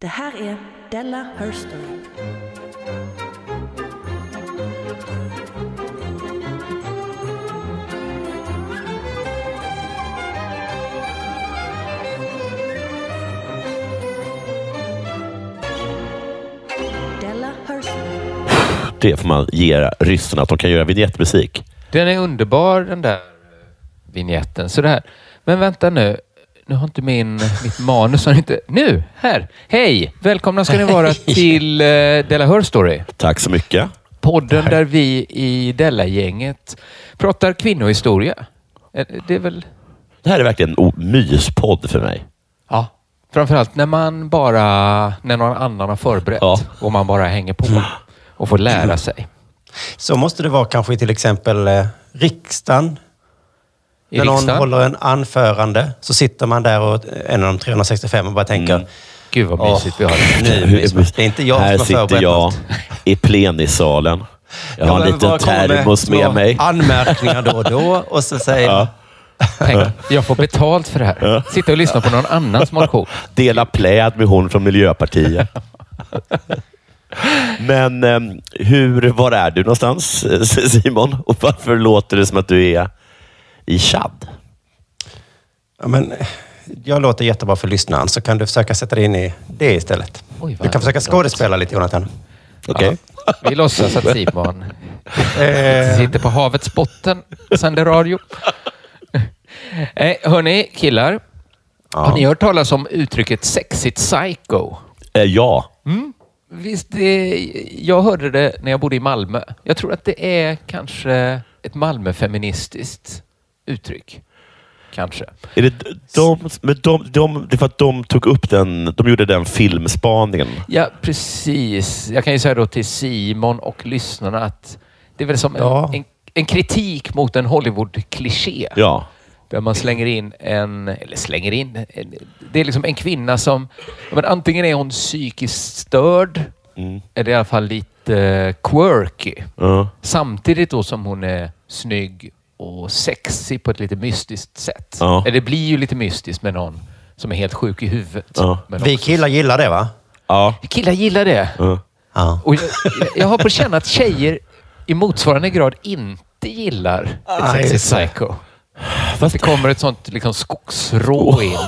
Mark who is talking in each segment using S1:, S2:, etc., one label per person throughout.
S1: Det här är Della Herstory.
S2: Det får man ge ryssarna, att de kan göra vignettmusik.
S3: Den är underbar den där vignetten. Sådär. Men vänta nu. Nu har inte min, mitt manus... Har inte, nu! Här! Hej! Välkomna ska ni vara till uh, Della Hör Story.
S2: Tack så mycket.
S3: Podden där vi i Della-gänget pratar kvinnohistoria. Eh, Det är väl...
S2: Det här är verkligen en o- myspodd för mig.
S3: Ja. Framförallt när man bara... När någon annan har förberett
S2: Ja.
S3: och man bara hänger på och får lära sig.
S4: Så måste det vara kanske i till exempel eh, riksdagen.
S3: I
S4: när någon
S3: riksdagen.
S4: håller en anförande så sitter man där och en av de 365 och bara tänker
S2: Mm.
S3: Gud vad mysigt vi har det.
S4: nu, mys- det är inte jag
S2: här
S4: som har
S2: sitter
S4: förberett
S2: jag
S4: något.
S2: i plenissalen. Jag har en liten termos med
S4: små
S2: mig.
S4: Anmärkningar då och då och så säger
S2: Ja.
S3: Tänk, jag får betalt för det här. Sitta och lyssna på någon annans motion.
S2: Dela pläd med hon från Miljöpartiet. Men ehm, hur, var är du någonstans Simon? Och varför låter det som att du är i Chad?
S4: ja, men, jag låter jättebra för lyssnaren så kan du försöka sätta dig in i det istället.
S3: Oj,
S4: du kan försöka skådespela lite Jonathan.
S2: Okej.
S3: Vi låtsas att Simon
S4: Eh,
S3: sitter på havets botten och sänder radio. Eh, hörni, killar. Har ni hört talas om uttrycket sexigt psycho?
S2: Eh, ja.
S3: Visst, det, jag hörde det när jag bodde i Malmö. Jag tror att det är kanske ett Malmöfeministiskt uttryck. Kanske.
S2: Är det de, men de, de, det är för att de tog upp den, de gjorde den filmspaningen.
S3: Ja, precis. Jag kan ju säga då till Simon och lyssnarna att det är väl som
S4: Ja.
S3: en, en, en kritik mot en Hollywood-kliché.
S2: Ja.
S3: Där man slänger in en, eller slänger in, en, det är liksom en kvinna som, men antingen är hon psykiskt störd,
S2: Mm.
S3: eller i alla fall lite quirky.
S2: Ja.
S3: Samtidigt då som hon är snygg och sexig på ett lite mystiskt sätt.
S2: Ja.
S3: Eller det blir ju lite mystiskt med någon som är helt sjuk i huvudet.
S2: Ja.
S3: Men
S4: vi killar gillar det va?
S2: Ja.
S3: Killar gillar det.
S2: Ja.
S3: Och jag, jag har på känn att tjejer i motsvarande grad inte gillar ett sexigt psycho. Fast det kommer ett sånt liksom skogsrå in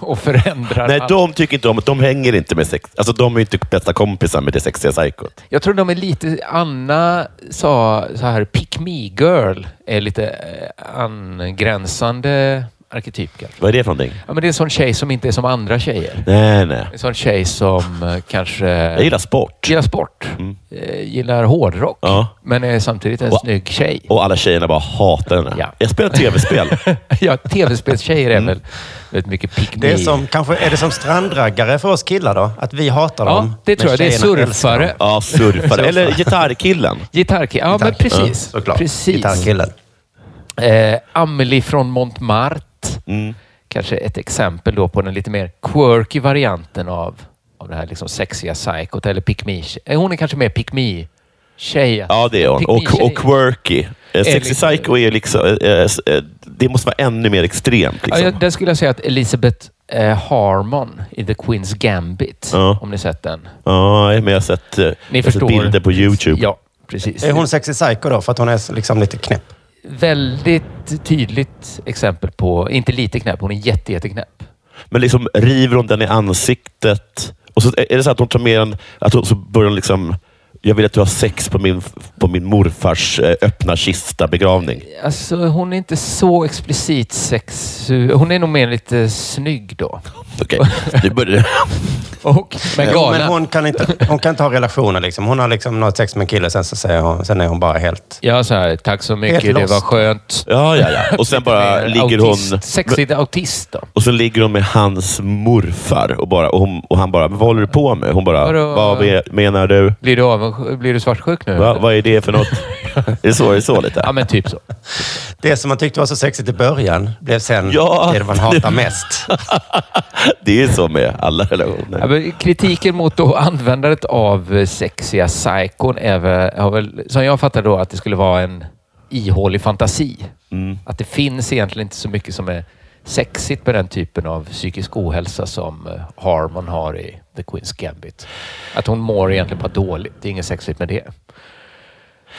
S3: och förändrar
S2: Nej,
S3: allt.
S2: de tycker inte om De hänger inte med sex. Alltså, de är inte bästa kompisar med det sexiga psykot.
S3: Jag tror de är lite... Anna sa så här, pick me girl är lite eh, angränsande arketyp kanske.
S2: Vad är det för någonting?
S3: Ja, men det är en sån tjej som inte är som andra tjejer.
S2: Nej, nej.
S3: En sån tjej som eh, kanske
S2: Jag gillar sport.
S3: gillar sport,
S2: Mm.
S3: eh, gillar hårdrock,
S2: Ja.
S3: men är samtidigt en
S2: Och-
S3: snygg tjej.
S2: Och alla tjejerna bara hatar henne.
S3: Ja.
S2: Jag spelar tv-spel.
S3: ja, tv-spelstjejer är väl väldigt mycket pick me.
S4: Det är, som, kanske, är det som strandraggare för oss killar då? Att vi hatar
S3: Ja,
S4: dem?
S3: det tror jag. Det är
S4: tjejerna älskar
S3: surfare.
S2: Ja, surfare. Eller gitarrkillen.
S3: Gitarrkille. Ja, men precis.
S4: Såklart.
S3: precis.
S4: Gitarrkillen.
S3: Eh, Amelie från Montmartre.
S2: Mm.
S3: Kanske ett exempel då på den lite mer quirky varianten av, av det här liksom sexiga psykot eller pick me. Eh, Hon är kanske mer pick me tjej.
S2: Ja, det är hon. Och, och quirky. Eh, Sexy
S3: lite-
S2: Psycho är liksom... eh, Det måste vara ännu mer extremt.
S3: Ja,
S2: Liksom.
S3: jag, där skulle jag säga att Elizabeth eh, Harmon i The Queen's Gambit,
S2: Ja.
S3: om ni sett den.
S2: Ja, men jag har sett, eh, jag
S3: Ni
S2: har sett
S3: förstår.
S2: bilder på YouTube.
S3: Ja, precis.
S4: Är hon sexy psycho då? För att hon är liksom lite knäpp?
S3: Väldigt tydligt exempel på, inte lite knäpp, hon är jätte, jätteknäpp.
S2: Men liksom river hon den i ansiktet? Och så är det så att hon tar med den, att hon, så börjar hon liksom... Jag vill att du har sex på min, på min morfars eh, öppna kista-begravning.
S3: Alltså, hon är inte så explicit sexu... Hon är nog mer lite snygg då.
S2: Okej, nu börjar det.
S3: Och, men galen.
S4: men hon kan, inte, hon kan inte ha relationer. Liksom. Hon har liksom något sex med en kille, sen, så säger hon, sen är hon bara helt...
S3: Ja, så här, tack så mycket, det var skönt.
S2: Ja, ja, ja. Och sen bara ligger
S3: autist,
S2: hon...
S3: Sexigt autist då.
S2: Och så ligger hon med hans morfar och, bara, och, hon, och han bara, vad håller du på med? Hon bara,
S3: Vadå?
S2: vad me- menar du?
S3: Blir du, blir du svartsjuk nu?
S2: Va, vad är det för något? är, det så, är det så lite?
S3: Ja, men typ så.
S4: Det som man tyckte var så sexigt i början blev sen
S2: Ja.
S4: det man hatar mest.
S2: Det är så med alla
S3: Ja,
S2: relationer.
S3: men kritiken mot då användandet av sexiga psykon är väl, har väl, som jag fattar då, att det skulle vara en ihålig fantasi.
S2: Mm.
S3: Att det finns egentligen inte så mycket som är sexigt med den typen av psykisk ohälsa som eh, Harmon har i The Queen's Gambit. Att hon mår egentligen bara dåligt. Det är inget sexigt med det.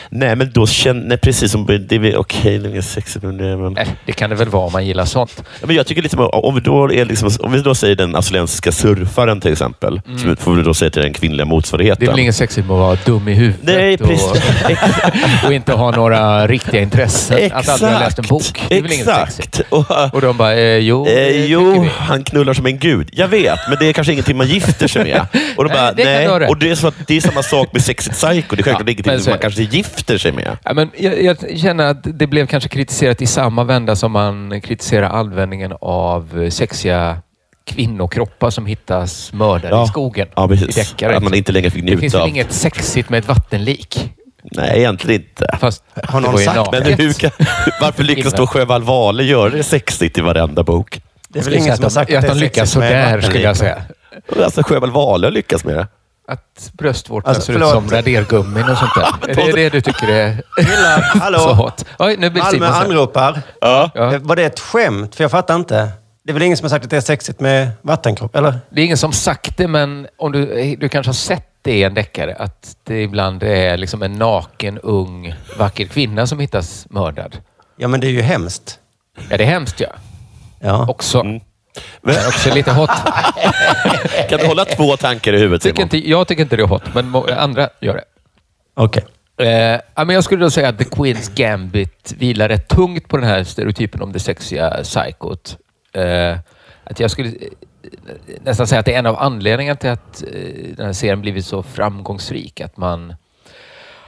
S2: Nej, men då känner... Nej, precis. Som, det är okej, det är inget sexigt med det. Men...
S3: Det kan det väl vara om man gillar sånt.
S2: Ja, Men jag tycker liksom, om vi då, är liksom, om vi då säger den australiensiska surfaren till exempel, som får vi då säga till den kvinnliga motsvarigheten.
S3: Mm. Det är väl inget sexigt med att vara dum i huvudet
S2: Nej,
S3: och,
S2: precis.
S3: och inte ha några riktiga intressen. Att aldrig ha läst en bok. Det är väl inget sexigt.
S2: Exakt. Och,
S3: Och de bara, eh, jo,
S2: Eh, jo, han knullar som en gud. Jag vet, men det är kanske ingenting man gifter sig med. Och, de
S3: Nej,
S2: bara, nej.
S3: rätt.
S2: och det, är så att det är samma sak med Sexigt Psycho. Det är självklart
S3: Ja,
S2: ingenting
S3: så
S2: man kanske gifter sig med.
S3: Ja, men jag, jag känner att det blev kanske kritiserat i samma vända som man kritiserar användningen av sexiga kvinnokroppar som hittas mördade
S2: Ja.
S3: i skogen.
S2: Ja,
S3: I
S2: precis.
S3: deckare.
S2: Att man inte längre fick
S3: det finns
S2: njuta
S3: väl
S2: av...
S3: inget sexigt med ett vattenlik?
S2: Nej, egentligen inte.
S3: Fast
S4: Har någon sagt
S3: naket.
S2: Men hur kan, varför lyckas då Sjöwall Wahlöö göra det sexigt i varenda bok?
S4: Det är väl ingen som har
S3: att
S4: sagt
S3: att
S4: det är
S3: de lyckas sådär, skulle jag säga.
S2: Alltså Sjöwall Wahlöö lyckas med det.
S3: Att bröstvårtorna
S4: Alltså,
S3: ser ut som radergummin och sånt där. är det det du tycker är
S4: hallå?
S3: så hot? Oj, nu blir
S4: Malmö
S3: Simon så här.
S4: anropar.
S2: Ja.
S3: Ja.
S4: Var det ett skämt? För jag fattar inte. Det är väl ingen som har sagt att det är sexigt med vattenkropp, eller?
S3: Det är ingen som sagt det, men om du, du kanske har sett det i en deckare, att det ibland är liksom en naken, ung, vacker kvinna som hittas mördad.
S4: Ja, men det är ju hemskt.
S3: Ja, det är hemskt ja.
S4: Ja.
S3: Också.
S2: Mm.
S3: Men också lite hot.
S2: Kan du hålla två tankar i huvudet
S3: Tycker
S2: Simon?
S3: inte, jag tycker inte det är hot, men andra gör det.
S4: Okej.
S3: Eh, ja, men jag skulle då säga att The Queen's Gambit vilar rätt tungt på den här stereotypen om det sexiga psykot. Eh, att jag skulle eh, nästan säga att det är en av anledningarna till att eh, den här serien blivit så framgångsrik. Att man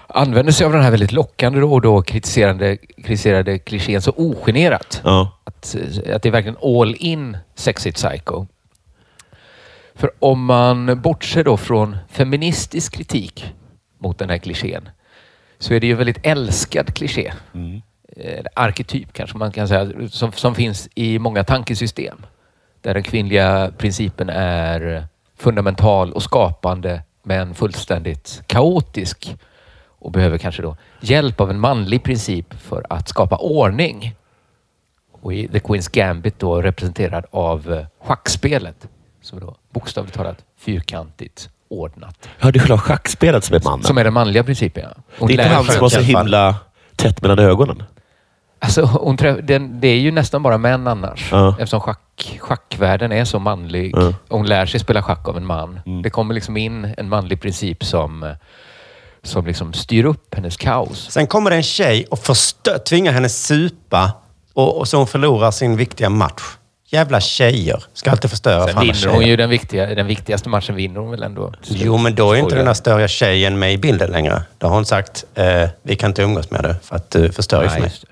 S3: använder sig av den här väldigt lockande och då kritiserande, kritiserade klichén så ogenerat.
S2: Ja.
S3: Att, eh, att det är verkligen all in sexigt psycho. För om man bortser då från feministisk kritik mot den här klichén så är det ju en väldigt älskad kliché. Eh, arketyp kanske man kan säga, som, som finns i många tankesystem. Där den kvinnliga principen är fundamental och skapande men fullständigt kaotisk och behöver kanske då hjälp av en manlig princip för att skapa ordning. Och i The Queen's Gambit då representerad av eh, schackspelet. Som då bokstavligt talat fyrkantigt ordnat.
S2: Ja, det är själva schackspelet som är mannen.
S3: Som är den manliga principen. Ja. Hon
S2: det är inte han som har så himla tätt mellan ögonen.
S3: Alltså, hon träff, den, det är ju nästan bara män annars.
S2: Ja.
S3: Eftersom schack, schackvärlden är så manlig.
S2: Ja.
S3: Hon lär sig spela schack av en man.
S2: Mm.
S3: Det kommer liksom in en manlig princip som, eh, som liksom styr upp hennes kaos.
S4: Sen kommer det en tjej och tvingar henne supa och, och så hon förlorar sin viktiga match. Jävla tjejer. Ska alltid förstöra
S3: Sen
S4: för
S3: vinner hon ju den, viktiga, den viktigaste matchen vinner hon väl ändå.
S4: Jo, men då är inte den här störiga tjejen med i bilden längre. Då har hon sagt, eh, vi kan inte umgås med dig för att du förstör ju för
S3: Nej,
S4: mig.
S3: just det.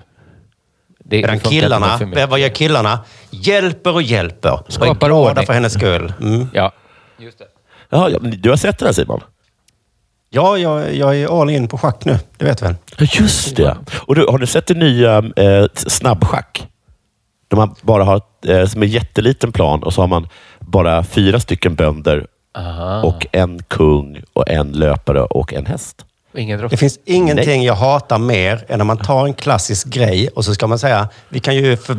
S3: Det,
S4: Medan killarna,
S3: feminism.
S4: vad gör killarna? Hjälper och hjälper. och är
S3: Skapar
S4: glada
S3: ordning.
S4: för hennes skull. Mm.
S3: Ja, just det.
S2: Ja, ja, men du har sett det här Simon?
S4: Ja, jag, jag är all in på schack nu. Det vet du väl?
S2: Ja, just det. Och du, har du sett det nya eh, snabbschack? Där man bara har eh, som en jätteliten plan och så har man bara fyra stycken bönder
S3: Aha.
S2: och en kung och en löpare och en häst.
S4: Det finns ingenting jag hatar mer än när man tar en klassisk grej och så ska man säga, vi kan ju... För,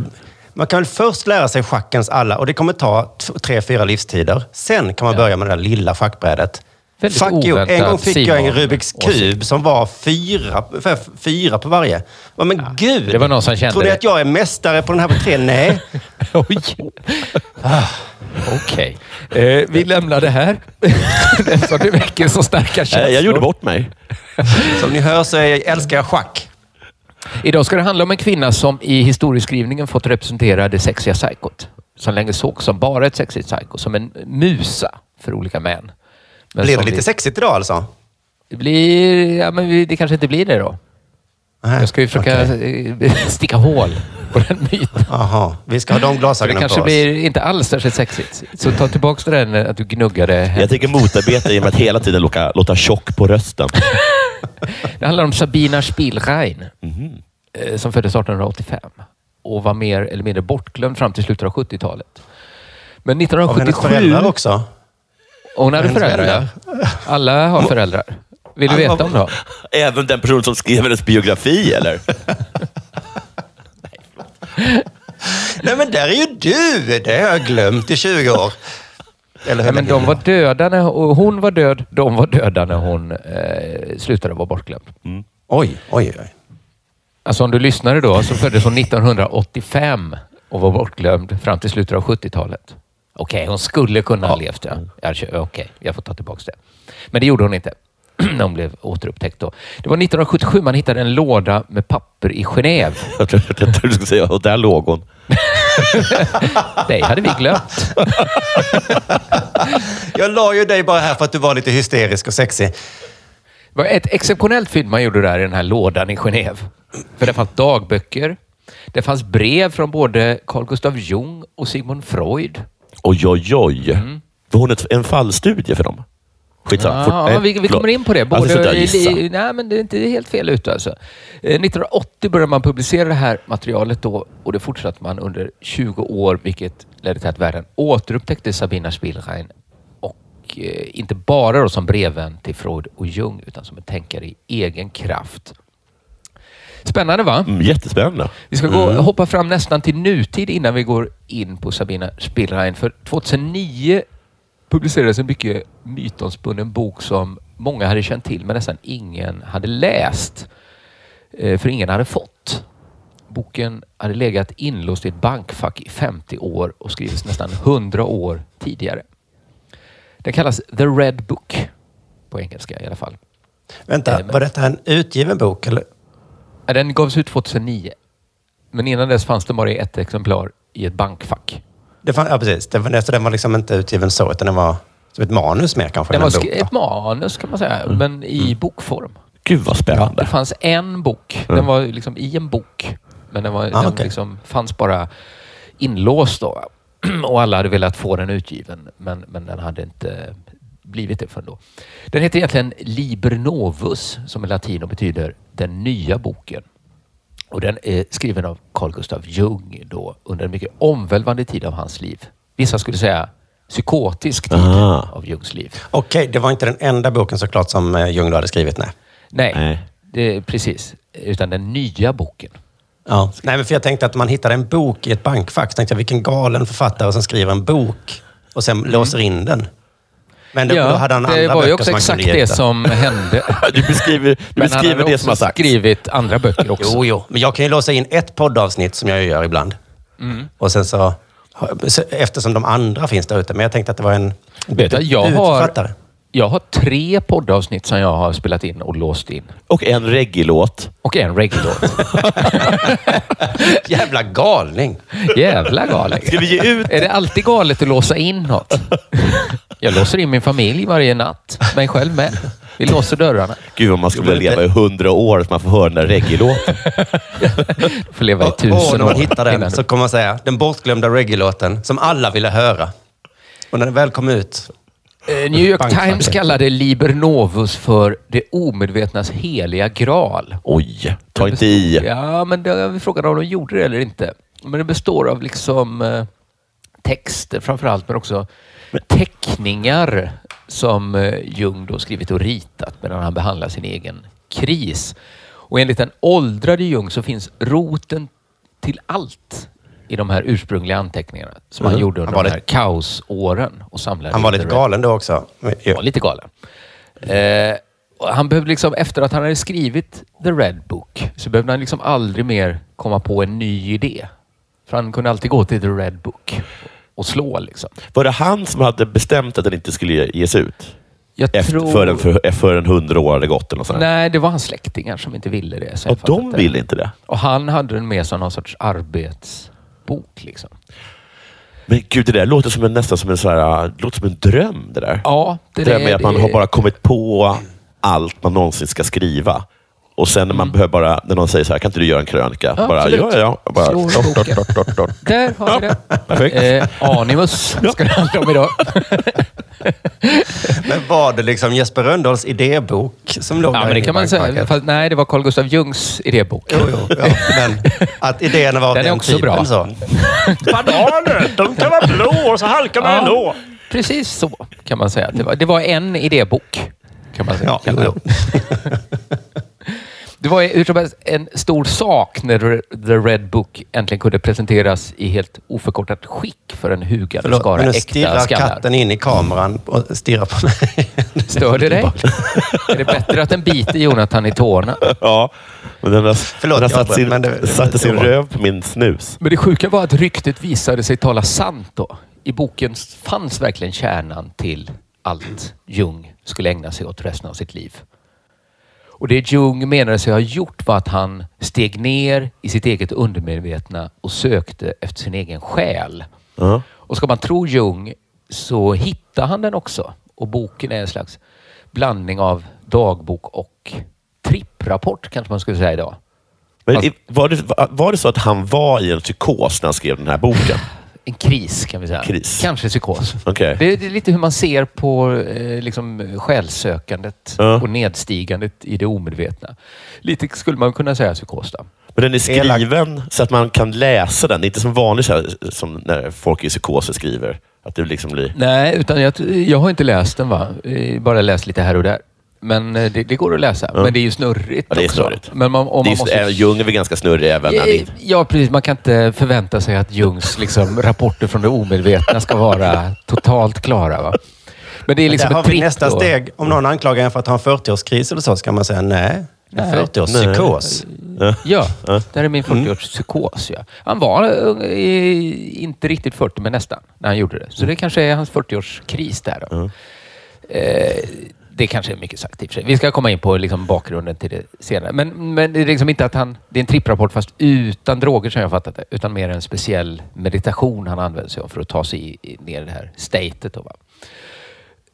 S4: man kan väl först lära sig schackens alla, och det kommer ta tre, fyra livstider. Sen kan man
S3: Ja.
S4: börja med det där lilla schackbrädet.
S3: Väldigt
S4: Fuck you. En gång fick jag en
S3: Simon
S4: Rubiks kub som var fyra, fyra på varje. Ja, men gud!
S3: det var någon som kände
S4: Tror du
S3: det.
S4: att jag är mästare på den här på tre? Nej.
S3: Oj! Okej. Eh, vi lämnar det här. Eftersom det väcker så starka
S2: Eh,
S3: känslor.
S2: jag gjorde bort mig.
S4: Som ni hör så är jag, älskar jag schack.
S3: Idag ska det handla om en kvinna som i historieskrivningen fått representera det sexiga psykot. Som länge såg som bara ett sexigt psyko. Som en musa för olika män. Men
S4: Blir det lite
S3: vi-
S4: sexigt idag alltså?
S3: Det blir... Ja, men det kanske inte blir det då.
S4: Nej,
S3: Jag ska ju försöka
S4: okej.
S3: eh, sticka hål på den myten.
S4: Jaha, vi ska ha de glasögonen
S3: kanske
S4: på oss.
S3: blir inte alls särskilt sexigt. Så ta tillbaka det där att du gnuggade.
S2: Jag tänker motarbeta genom att hela tiden låta, låta tjock på rösten.
S3: Det handlar om Sabina Spielrein
S2: Mhm.
S3: eh, som föddes 1885 och var mer eller mindre bortglömd fram till slutet av 70-talet. Men
S4: Av hennes
S3: 1977...
S4: föräldrar också.
S3: Och hon hade föräldrar. Alla har föräldrar. Vill du veta om dem?
S2: Även den person som skrev hennes biografi, eller?
S4: Nej men där är ju du! Det har jag glömt i 20 år. Eller hur
S3: men de var döda när och hon var död. De var döda när hon eh, slutade vara bortglömd.
S4: Oj, oj, oj.
S3: Alltså om du lyssnade då så föddes hon 1985 och var bortglömd fram till slutet av 70-talet. Okej, hon skulle kunna ha levt. Ja. Jag kör- Okej, jag får ta tillbaka det. Men det gjorde hon inte när hon blev återupptäckt. Då. Det var 1977 man hittade en låda med papper i Genève.
S2: Jag tror du skulle säga, och där låg hon.
S3: Det hade vi glömt.
S4: Jag la ju dig bara här för att du var lite hysterisk och sexig.
S3: Det var ett exceptionellt fynd man gjorde där i den här lådan i Genève. För det fanns dagböcker. Det fanns brev från både Carl Gustav Jung och Sigmund Freud.
S2: Oj, oj, oj. Var hon ett, en fallstudie för dem? Skitsamma.
S3: Ja,
S2: nej,
S3: vi, vi
S2: förlåt.
S3: kommer in på det.
S2: Alltså,
S3: Både,
S2: jag
S3: i, nej, men det är inte helt fel ute alltså. Eh, 1980 började man publicera det här materialet då och det fortsatte man under 20 år, vilket ledde till att världen återupptäckte Sabina Spielrein. Och eh, inte bara då som brevvän till Freud och Jung, utan som en tänkare i egen kraft. Spännande va?
S2: Mm, jättespännande.
S3: Vi ska gå, hoppa fram nästan till nutid innan vi går in på Sabina Spielrein. För 2009 publicerades en mycket mytomspunnen bok som många hade känt till men nästan ingen hade läst. Eh, För ingen hade fått. Boken hade legat inlåst i ett bankfack i 50 år och skrivits nästan 100 år tidigare. Den kallas The Red Book på engelska i alla fall.
S4: Vänta, var detta en utgiven bok? Eller?
S3: Ja, Den gavs ut 2009. Men innan dess fanns den bara i ett exemplar i ett bankfack.
S4: Det fann, ja, precis. Det var, så den var liksom inte utgiven så, utan den var som ett manus mer kanske.
S3: Den var
S4: en bok,
S3: ett manus kan man säga, men i bokform.
S2: Gud vad spännande.
S3: Det fanns en bok. Den var liksom i en bok. Men den, var, den
S4: okej.
S3: liksom fanns bara inlåst då. Och alla hade velat få den utgiven, men, men den hade inte blivit det förrän då. Den heter egentligen Liber Novus, som i latin och betyder den nya boken. Och den är skriven av Carl Gustav Jung då, under en mycket omvälvande tid av hans liv. Vissa skulle säga psykotisk tid
S2: Ah.
S3: av Jungs liv.
S4: Okej, det var inte den enda boken såklart som eh, Jung då hade skrivit. Nej.
S3: Nej,
S2: Nej.
S3: Det precis. Utan den nya boken.
S4: Ja. Nej, men för jag tänkte att man hittade en bok i ett bankfack. Så tänkte jag, vilken galen författare som skriver en bok och sen låser in den. Men då, då hade han
S3: Mm. det
S4: andra
S3: var ju
S4: böcker
S3: också
S4: som han
S3: exakt det som hände.
S2: Du beskriver, du
S3: Men han
S2: beskriver
S3: hade
S2: det som har sagts.
S3: skrivit andra böcker också.
S4: Jo, jo. Men jag kan ju låsa in ett poddavsnitt som jag gör ibland.
S3: Mm.
S4: Och sen så. Eftersom de andra finns där ute. Men jag tänkte att det var en
S3: Vet du, jag, har, jag har tre poddavsnitt som jag har spelat in och låst in.
S2: Och en reggae-låt.
S3: Och en reggae-låt.
S4: Jävla galning.
S3: Jävla galet.
S2: Ska vi ge ut?
S3: Är det alltid galet att låsa in något? Jag låser in min familj varje natt. Mig själv med. Vi låser dörrarna.
S2: Gud vad man skulle vilja leva i hundra år så man får höra den där reggae-låten.
S3: Får leva i
S4: Och, och
S3: tusen
S4: när man
S3: år.
S4: hittar den så kommer man säga den bortglömda reggae-låten som alla ville höra. Och när den väl kom ut.
S3: Eh, New York. Times kallade Liber Novus för det omedvetnas heliga graal.
S2: Oj, ta inte i.
S3: Ja, men det är frågan om de gjorde det eller inte. Men det består av liksom eh, texter framför allt, men också teckningar som eh, Jung då skrivit och ritat medan han behandlar sin egen kris. Och enligt den åldrade Jung så finns roten till allt i de här ursprungliga anteckningarna som han
S4: Mhm.
S3: gjorde under
S4: Han
S3: de här
S4: lite-
S3: kaosåren och samlade
S4: Han var lite galen då också.
S3: var lite galen. Eh, han behövde liksom, efter att han hade skrivit The Red Book, så behövde han liksom aldrig mer komma på en ny idé. För han kunde alltid gå till The Red Book och slå liksom.
S2: Var det han som hade bestämt att den inte skulle ge- ges ut?
S3: Jag
S2: Efter,
S3: tror...
S2: för, en, för, för en hundra år hade gått eller något sånt.
S3: Nej, det var hans släktingar som inte ville det.
S2: Och de ville inte det.
S3: Och han hade den med som någon sorts arbetsbok. Liksom.
S2: Men gud, det där låter som en, nästan som en, så här, låter som en dröm. Det där.
S3: Ja, det,
S2: det där med att man
S3: det-
S2: har bara kommit på allt man någonsin ska skriva. Och sen när man behöver bara, när någon säger så här, kan inte du göra en krönika?
S3: Mm. Ja,
S2: bara,
S3: absolut.
S2: ja, ja, Bara,
S3: Slå i
S2: dot, dot,
S3: boken.
S2: dot, dot, dot.
S3: Där har vi det.
S2: Perfekt.
S3: Eh, Animus ska det handla om idag.
S4: Men var det liksom Jesper Rönnedahls idébok som låg
S3: Ja,
S4: där
S3: men det
S4: i
S3: kan man säga. Fast, nej, det var Carl Gustav Jungs idébok.
S4: Jo, jo, ja, men att idéerna var
S3: Den är
S4: den
S3: också
S4: typen
S3: bra.
S4: så.
S5: Bananer, de kan vara blå och så halkar man
S3: Ja.
S5: ändå.
S3: Precis så kan man säga. Det var, det var en idébok. Kan man säga.
S4: Ja, jo, jo.
S3: Det var hur som helst en stor sak när The Red Book äntligen kunde presenteras i helt oförkortat skick för en hugad
S4: Förlåt,
S3: skara
S4: men nu
S3: äkta
S4: stirrar
S3: skallar.
S4: katten in i kameran och stirrar på mig.
S3: Stör det dig? är det bättre att den biter Jonathan i tårna?
S2: Ja, men den har,
S4: Förlåt,
S2: den har satt sin,
S4: men det-
S2: satte sin röv på min snus.
S3: Men det sjuka var att ryktet visade sig tala sant då. I boken fanns verkligen kärnan till allt Jung skulle ägna sig åt resten av sitt liv. Och det Jung menade sig ha gjort var att han steg ner i sitt eget undermedvetna och sökte efter sin egen själ.
S2: Ja.
S3: Och ska man tro Jung så hittar han den också. Och boken är en slags blandning av dagbok och tripprapport kanske man skulle säga idag.
S2: Men
S3: Alltså-
S2: var, det, var det så att han var i en psykos när han skrev den här boken?
S3: En kris kan vi säga.
S2: Kris.
S3: Kanske psykos.
S2: Okej.
S3: Det, är, det är lite hur man ser på eh, liksom, själsökandet
S2: Ja.
S3: och nedstigandet i det omedvetna. Lite skulle man kunna säga psykos då.
S2: Men den är skriven så att man kan läsa den. Det är inte som vanligt så här, som när folk i psykoser skriver. Att det liksom blir...
S3: Nej, utan jag, jag har inte läst den va. Eh, Bara läst lite här och där. Men eh, det, det går att läsa. Men det är ju snurrigt
S2: Ja, det är
S3: också.
S2: snurrigt.
S3: Men man, om
S2: det
S3: man
S2: är,
S3: måste...
S2: Jung är väl ganska snurrig även när han
S3: Eh. Ja, precis. Man kan inte förvänta sig att Jungs liksom, rapporter från det omedvetna ska vara totalt klara. Va? Men det är liksom
S4: Där har
S3: ett
S4: vi
S3: trick
S4: nästa
S3: då.
S4: steg. Om någon anklagar en för att ha en 40-årskris eller så, ska man säga nej. En
S3: Nej.
S4: 40-årspsykos.
S3: Ja, det här är min 40-årspsykos. Ja. Han var eh, inte riktigt 40, men nästan, när han gjorde det. Så det kanske är hans 40-årskris där. Då. Eh, det kanske är mycket sagt i och för sig. Vi ska komma in på liksom bakgrunden till det senare. Men, men det är liksom inte att han... Det är en tripprapport fast utan droger som jag har fattat det. Utan mer en speciell meditation han använder sig av för att ta sig i, ner i det här statet. Då, va?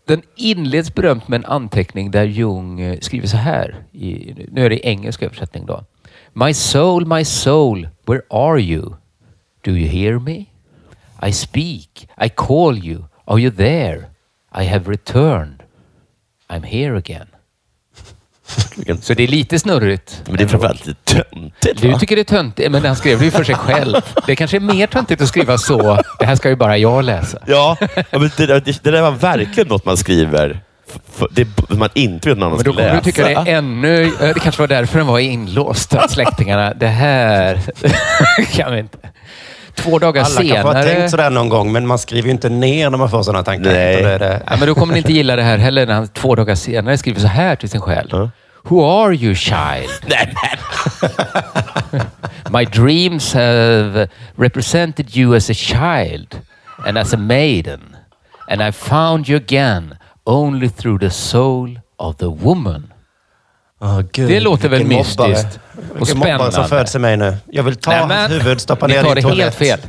S3: Den inleds berömt med en anteckning där Jung eh, skriver så här. I, nu är det i engelsk översättning då. My soul, my soul, where are you? Do you hear me? I speak, I call you. Are you there? I have returned. I'm here again. Så det är lite snurrigt.
S2: Men det är framförallt lite töntigt.
S3: Du tycker det är töntigt, men han skrev det ju för sig själv. Det kanske är mer töntigt att skriva så. Det här ska ju bara jag läsa.
S2: Ja, men det, det, det där var verkligen något man skriver det man inte att någon annan ska
S3: kommer du
S2: läsa.
S3: tycka det är ännu... Det kanske var därför den var inlåst. Att släktingarna, det här kan vi inte. Två dagar
S4: Alla kanske har
S3: senare...
S4: tänkt sådär någon gång, men man skriver ju inte ner när man får sådana tankar.
S2: Nej.
S4: Är det,
S3: Ja, men då kommer ni inte gilla det här heller när han två dagar senare skriver så här till sin själ.
S2: Ja.
S3: Who are you child? My dreams have represented you as a child and as a maiden. And I found you again only through the soul of the woman.
S4: Åh, Gud,
S3: Det låter väl mystiskt
S4: mobbare.
S3: och
S4: Vilken mobbare som
S3: spännande.
S4: föds i mig nu. Jag vill ta
S3: Nej,
S4: hans huvud, stoppa ner det i
S3: det helt fel.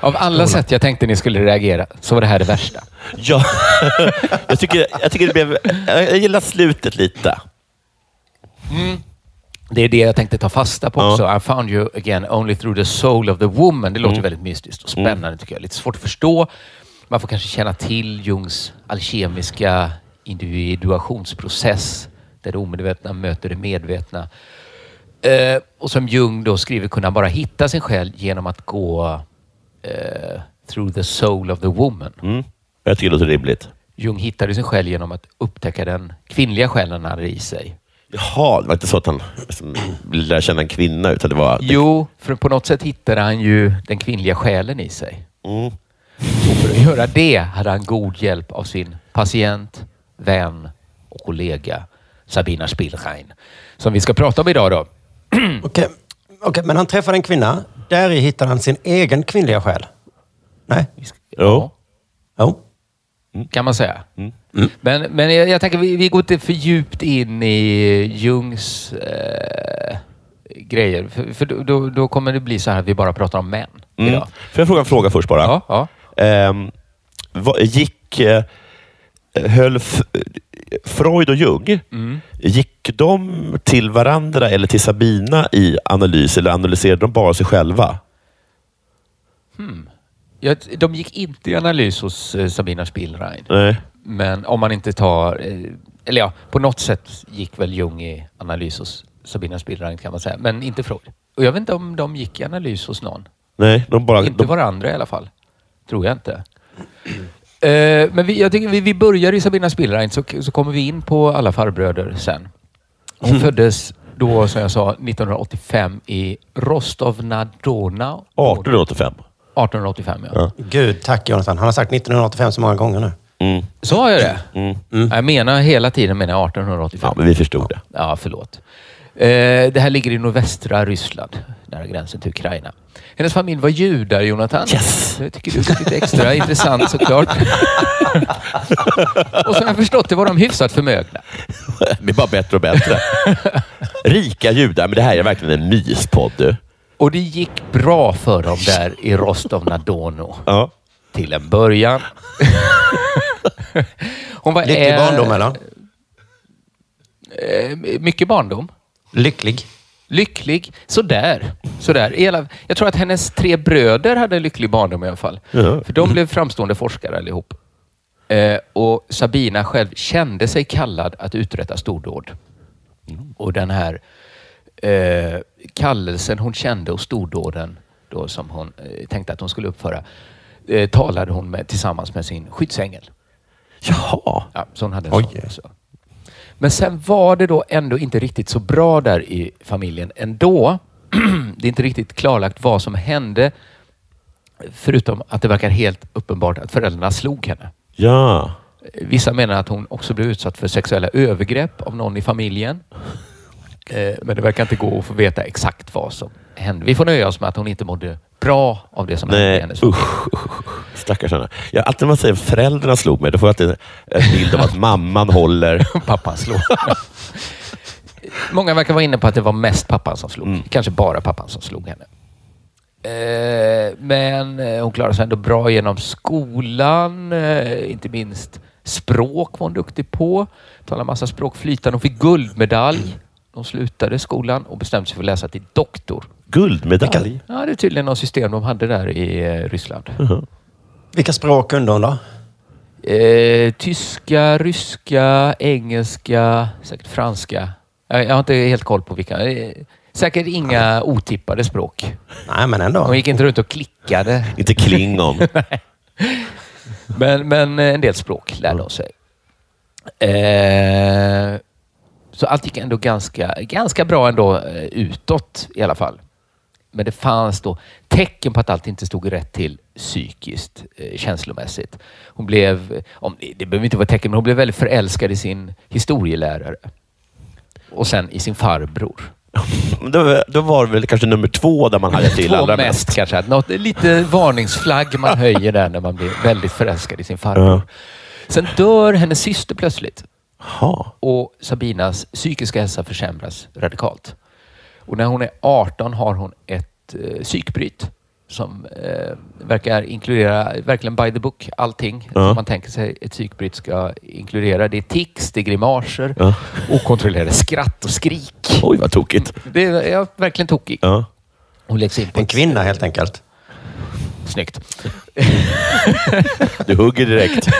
S3: Av alla sätt jag tänkte ni skulle reagera så var det här det värsta.
S2: ja, jag, tycker, jag tycker det blev... Jag gillar slutet lite.
S3: Det är det jag tänkte ta fasta på
S2: Ja.
S3: också. I found you again only through the soul of the woman. Det låter väldigt mystiskt och spännande tycker jag. Lite svårt att förstå. Man får kanske känna till Jungs alkemiska individuationsprocess där det omedvetna möter det medvetna. Eh, och som Jung då skriver kunna bara hitta sin själ genom att gå eh, through the soul of the woman.
S2: Mm. Jag tycker det låter rimligt.
S3: Jung hittade sin själ genom att upptäcka den kvinnliga själen han hade i sig.
S2: Jaha, det var inte så att han liksom, lärde känna en kvinna, utan det var...
S3: Jo, för på något sätt hittade han ju den kvinnliga själen i sig.
S2: Mm.
S3: Och för att göra det hade han god hjälp av sin patient, vän och kollega Sabina Spielrein. Som vi ska prata om idag då.
S4: Okej, Okej, men han träffade en kvinna. Där i hittade han sin egen kvinnliga själ. Nej?
S2: Jo.
S4: Jo.
S3: kan man säga.
S2: Mm.
S3: Men, men jag, jag tänker vi, vi går inte för djupt in i Jungs eh, grejer. För, för då, då, då kommer det bli så här att vi bara pratar om män
S2: Mm.
S3: idag.
S2: Får jag fråga en fråga först bara?
S3: Ja, ja.
S2: Ehm, vad, gick... Eh, höll Freud och Jung,
S3: Mm.
S2: gick de till varandra eller till Sabina i analys eller analyserade de bara sig själva?
S3: Ja, de gick inte i analys hos eh, Sabina Spielrein.
S2: Nej.
S3: Men om man inte tar... eh, Eller ja, på något sätt gick väl Jung i analys hos Sabina Spielrein kan man säga. Men inte Freud. Och jag vet inte om de gick i analys hos någon.
S2: Nej, de bara...
S3: Inte
S2: de,
S3: varandra i alla fall. Tror jag inte. Eh, men vi, jag tycker vi, vi börjar i Sabina Spielrein så, så kommer vi in på alla farbröder sen. Hon föddes då, som jag sa, 1985 i Rostov-na-Dona.
S2: 1885.
S3: 1885, ja.
S4: Gud, tack Jonathan. Han har sagt 1985 så många gånger nu.
S2: Mm.
S3: Sa jag det? Jag menar hela tiden menar jag 1885.
S2: Ja, men vi förstod det.
S3: Ja, förlåt. Eh, det här ligger i nordvästra Ryssland, nära gränsen till Ukraina. Hennes familj var judar, Jonathan.
S2: Yes!
S3: Det tycker du är lite extra intressant såklart. och som jag förstått det var de hyfsat förmögna.
S2: Det blir bara bättre och bättre. Rika judar, men det här är verkligen en myspodd du.
S3: Och det gick bra för dem där i Rostov-na-Dono.
S2: Ja.
S3: Till en början. Hon var
S4: Lycklig barndom eller?
S3: eh, Mycket barndom.
S4: Lycklig.
S3: Lycklig. Sådär. Sådär. Jag tror att hennes tre bröder hade en lycklig barndom i alla fall.
S2: Ja.
S3: För de blev framstående forskare allihop. Eh, och Sabina själv kände sig kallad att uträtta stordåd. Och den här eh, kallelsen hon kände och stordåden då som hon eh, tänkte att hon skulle uppföra eh, talade hon med tillsammans med sin skyddsängel.
S2: Jaha.
S3: Ja, så hon hade en
S4: Oj.
S3: sån också. Men sen var det då ändå inte riktigt så bra där i familjen ändå. det är inte riktigt klarlagt vad som hände. Förutom att det verkar helt uppenbart att föräldrarna slog henne.
S2: Ja.
S3: Vissa menar att hon också blev utsatt för sexuella övergrepp av någon i familjen. Eh, Men det verkar inte gå att få veta exakt vad som hände. Vi får nöja oss med att hon inte mådde bra av det som hände i
S2: Nej,
S3: hennes
S2: usch. Stackars henne. Ja, alltid när man säger föräldrarna slog mig, då får jag alltid en bild av att mamman håller...
S3: Pappan slog. Många verkar vara inne på att det var mest pappan som slog. Kanske bara pappan som slog henne. Eh, men eh, hon klarade sig ändå bra genom skolan. Inte minst språk var hon duktig på. Talade massa språk flytande. Hon fick guldmedalj. Hon slutade skolan och bestämde sig för att läsa till doktor.
S2: Guldmedalj.
S3: Ja, det är tydligen något system de hade där i eh, Ryssland.
S4: Vilka språk kunde hon då?
S3: Eh, tyska, ryska, engelska, säkert franska. Jag, jag har inte helt koll på vilka. Eh, säkert inga otippade språk.
S4: Nej, men ändå.
S3: Hon gick inte runt och klickade.
S2: Inte klingon.
S3: Men, men en del språk lärde hon sig. Eh, så allt gick ändå ganska, ganska bra ändå eh, utåt i alla fall. Men det fanns då tecken på att allt inte stod rätt till psykiskt, eh, känslomässigt. Hon blev, om, det behöver inte vara tecken, men hon blev väldigt förälskad i sin historielärare. Och sen i sin farbror.
S2: då, då var det väl kanske nummer två där man hade till allra
S3: mest
S2: mest.
S3: kanske. Något, lite varningsflagg man höjer där när man blir väldigt förälskad i sin farbror. Sen dör hennes syster plötsligt
S2: Jaha.
S3: och Sabinas psykiska hälsa försämras radikalt. Och när hon är 18 har hon ett eh, psykbryt som eh, verkar inkludera, verkligen by the book, allting
S2: Ja.
S3: som man tänker sig ett psykbryt ska inkludera. Det är tics, det är grimaser,
S2: Ja.
S3: okontrollerade skratt och skrik.
S2: Oj, vad tokigt.
S3: Det är ja, verkligen tokig.
S2: Ja.
S3: Hon läggs in på
S4: En
S3: ett-
S4: kvinna helt enkelt.
S3: Snyggt.
S2: Du hugger direkt.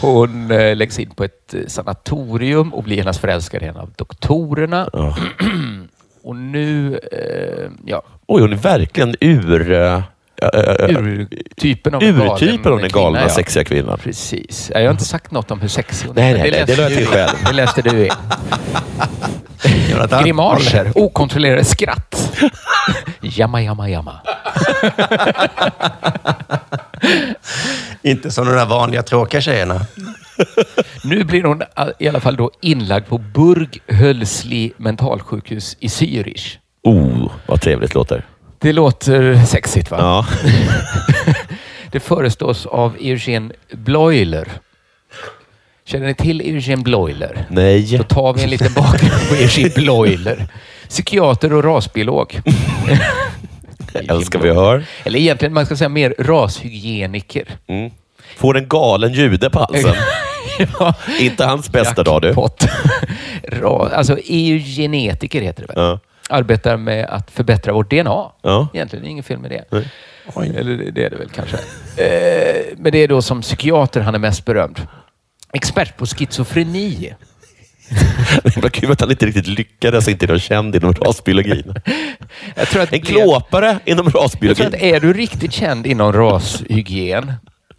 S3: Hon eh, läggs in på ett eh, sanatorium och blir hennes förälskade i en av doktorerna.
S2: Ja.
S3: Och nu, eh, ja,
S2: Oj, hon är verkligen ur...
S3: Urtypen av en
S2: urtypen av den
S3: kvinna,
S2: galna
S3: ja.
S2: sexiga kvinnan.
S3: Precis. Jag har inte sagt något om hur sexig hon är.
S2: nej, nej, det lade jag
S3: du
S2: till själv.
S3: Det läste du in. Grimaser, okontrollerade skratt. Jamma, jamma, jamma.
S4: Inte som de där vanliga tråkiga tjejerna.
S3: Nu blir hon i alla fall då inlagd på Burg Hölsli mentalsjukhus i Zürich.
S2: Oh, vad trevligt låter.
S3: Det låter sexigt va?
S2: Ja.
S3: Det förestås av Eugene Bloiler. Känner ni till Eugene Bloiler?
S2: Nej.
S3: Då tar vi en liten bakgrund på Eugene Bloiler. Psykiater och rasbiolog.
S2: Jag älskar vad jag hör.
S3: Eller egentligen, man ska säga mer rashygieniker.
S2: Mm. Får en galen jude på halsen.
S3: ja.
S2: Inte hans bästa dag du.
S3: Alltså eugenetiker heter det väl?
S2: Ja.
S3: Arbetar med att förbättra vårt DNA.
S2: Ja.
S3: Egentligen är det inget fel med det. Eller det- är det väl kanske. Eh, men det är då som psykiater han är mest berömd. Expert på schizofreni.
S2: Det var kul att han inte riktigt lyckades inte vara känd inom rasbiologin.
S3: Jag tror att
S2: En klåpare inom
S3: Jag tror
S2: rasbiologin.
S3: att är du riktigt känd inom rashygien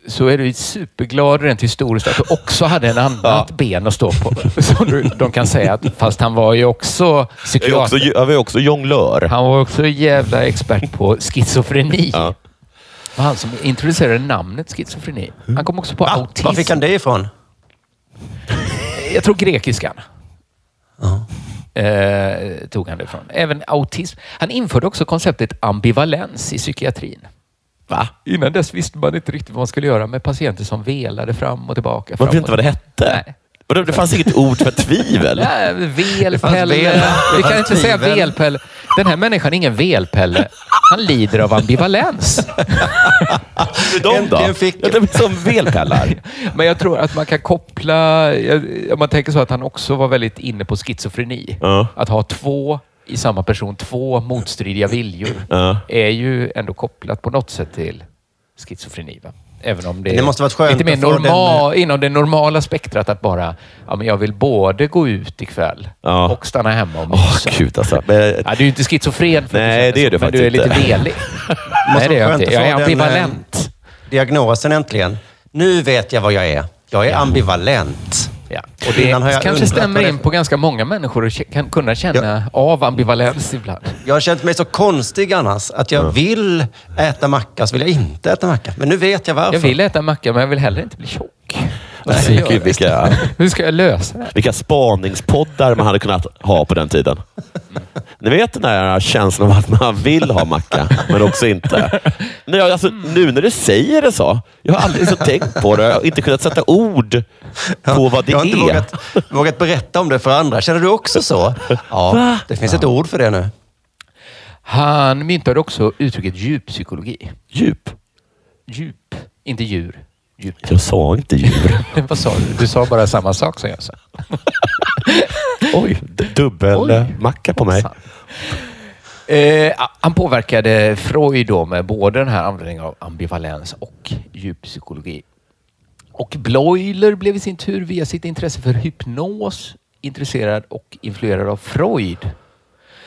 S3: så är du superglad rent historiskt att du också hade en annat ben att stå på. Så du, de kan säga att fast han var ju också
S2: Jag är
S3: psykiater.
S2: också, jag är också jonglör.
S3: Han var också jävla expert på schizofreni.
S2: Ja.
S3: Det var han som introducerade namnet schizofreni. Han kom också på
S4: Va?
S3: autism.
S4: Var fick han det ifrån?
S3: Jag tror grekiskan. Eh, tog han det ifrån. Även autism. Han införde också konceptet ambivalens i psykiatrin.
S2: Va?
S3: Innan dess visste man inte riktigt vad man skulle göra med patienter som velade fram och tillbaka.
S2: Man visste inte vad det hette?
S3: Nej.
S2: Det fanns inget ord för tvivel?
S3: Nej, velpelle. Vi kan inte säga velpelle. Den här människan är ingen velpelle. Han lider av ambivalens.
S2: De då?
S4: Fick-
S2: Ja, de är som velpellar.
S3: Men jag tror att man kan koppla... jag- Om man tänker så att han också var väldigt inne på schizofreni.
S2: Ja.
S3: Att ha två i samma person, två motstridiga viljor,
S2: Ja.
S3: är ju ändå kopplat på något sätt till schizofreni. Va? Även om det,
S4: Det måste varit skönt
S3: lite mer normal, inom det normala spektrat att bara, ja men jag vill både gå ut ikväll
S2: Ja.
S3: och stanna hemma och
S2: Åh,
S3: mysa.
S2: gud alltså. Men,
S3: Ja, du är ju inte schizofren för
S2: Nej, det är du
S3: så, men du är
S2: faktiskt
S3: lite
S2: inte.
S3: velig. Nej, det är jag inte. Jag är
S4: få den,
S3: ambivalent.
S4: Diagnosen äntligen. Nu vet jag vad jag är. Jag är ambivalent.
S3: Ja. Och det
S4: Innan har jag
S3: kanske
S4: undrat
S3: stämmer in på ganska många människor och kan kunna känna av ambivalens ibland.
S4: Jag har känt mig så konstig annars. Att jag vill äta macka, så vill jag inte äta macka. Men nu vet jag varför.
S3: Jag vill äta macka, men jag vill heller inte bli tjock.
S2: Nej,
S3: jag
S2: gud, vilka,
S3: Hur ska jag lösa det?
S2: vilka spaningspoddar man hade kunnat ha på den tiden. Ni vet den där känslan av att man vill ha macka, men också inte. Nej, alltså, nu när du säger det så. Jag har aldrig så tänkt på det. Jag har inte kunnat sätta ord på vad det
S4: jag har inte
S2: är.
S4: vågat, vågat berätta om det för andra. Känner du också så? Ja, det finns ett ord för det nu.
S3: Han myntade också uttrycket djuppsykologi.
S2: Djup.
S3: Djup, inte djur. Djup.
S2: Jag sa inte djur.
S3: Vad sa du? Du sa bara samma sak som jag sa.
S2: Oj, dubbelmacka på mig.
S3: Eh, han påverkade Freud då med både den här användningen av ambivalens och djuppsykologi. Och Bloiler blev i sin tur via sitt intresse för hypnos intresserad och influerad av Freud.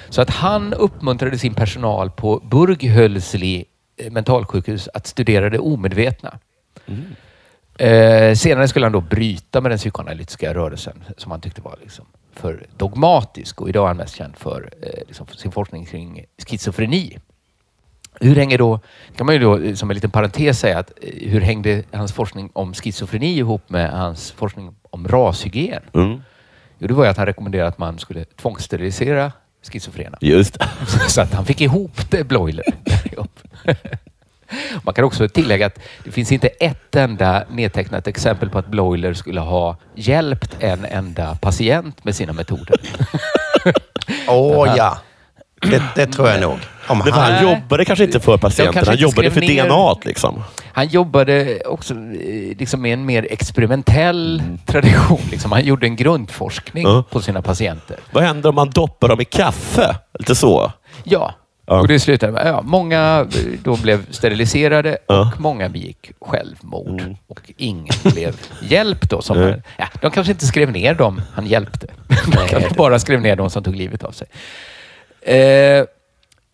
S3: Så att han uppmuntrade sin personal på Burghölsli eh, mentalsjukhus att studera det omedvetna. Eh, senare skulle han då bryta med den psykoanalytiska rörelsen som han tyckte var liksom för dogmatisk och idag är han mest känd för eh, liksom sin forskning kring schizofreni. Hur hänger då, kan man ju då eh, som en liten parentes säga att eh, hur hängde hans forskning om schizofreni ihop med hans forskning om rashygien?
S2: Mm.
S3: Jo, det var ju att han rekommenderade att man skulle tvångssterilisera schizofrena.
S2: Just.
S3: Så att han fick ihop det, Bloiler. Man kan också tillägga att det finns inte ett enda nedtecknat exempel på att Bloiler skulle ha hjälpt en enda patient med sina metoder.
S4: Åh ja, det, det tror jag nog. Om
S2: han
S3: Nej.
S2: jobbade kanske inte för patienten, han jobbade för
S3: ner-
S2: DNA. Liksom.
S3: Han jobbade också eh, liksom med en mer experimentell tradition. Liksom. Han gjorde en grundforskning
S2: Ja.
S3: på sina patienter.
S2: Vad händer om man doppar dem i kaffe? Lite så.
S3: Ja,
S2: Ja.
S3: och det slutade med ja, många eh, då blev steriliserade
S2: Ja.
S3: och många begick självmord.
S2: Mm.
S3: Och ingen blev hjälpt då. Som han, ja, de kanske inte skrev ner dem han hjälpte. De kanske bara skrev ner de som tog livet av sig. Eh,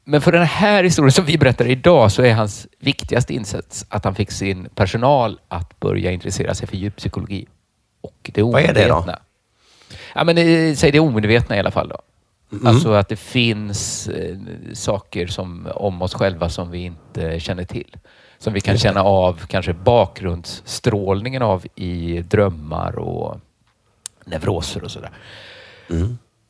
S3: men för den här historien som vi berättar idag så är hans viktigaste insats att han fick sin personal att börja intressera sig för djuppsykologi. Och det
S4: Vad är det då?
S3: omedvetna. Ja, men, eh, säg det omedvetna i alla fall. Då.
S4: Mm.
S3: Alltså att det finns eh, saker som, om oss själva som vi inte känner till. Som vi kan känna av kanske bakgrundsstrålningen av i drömmar och neuroser och sådär.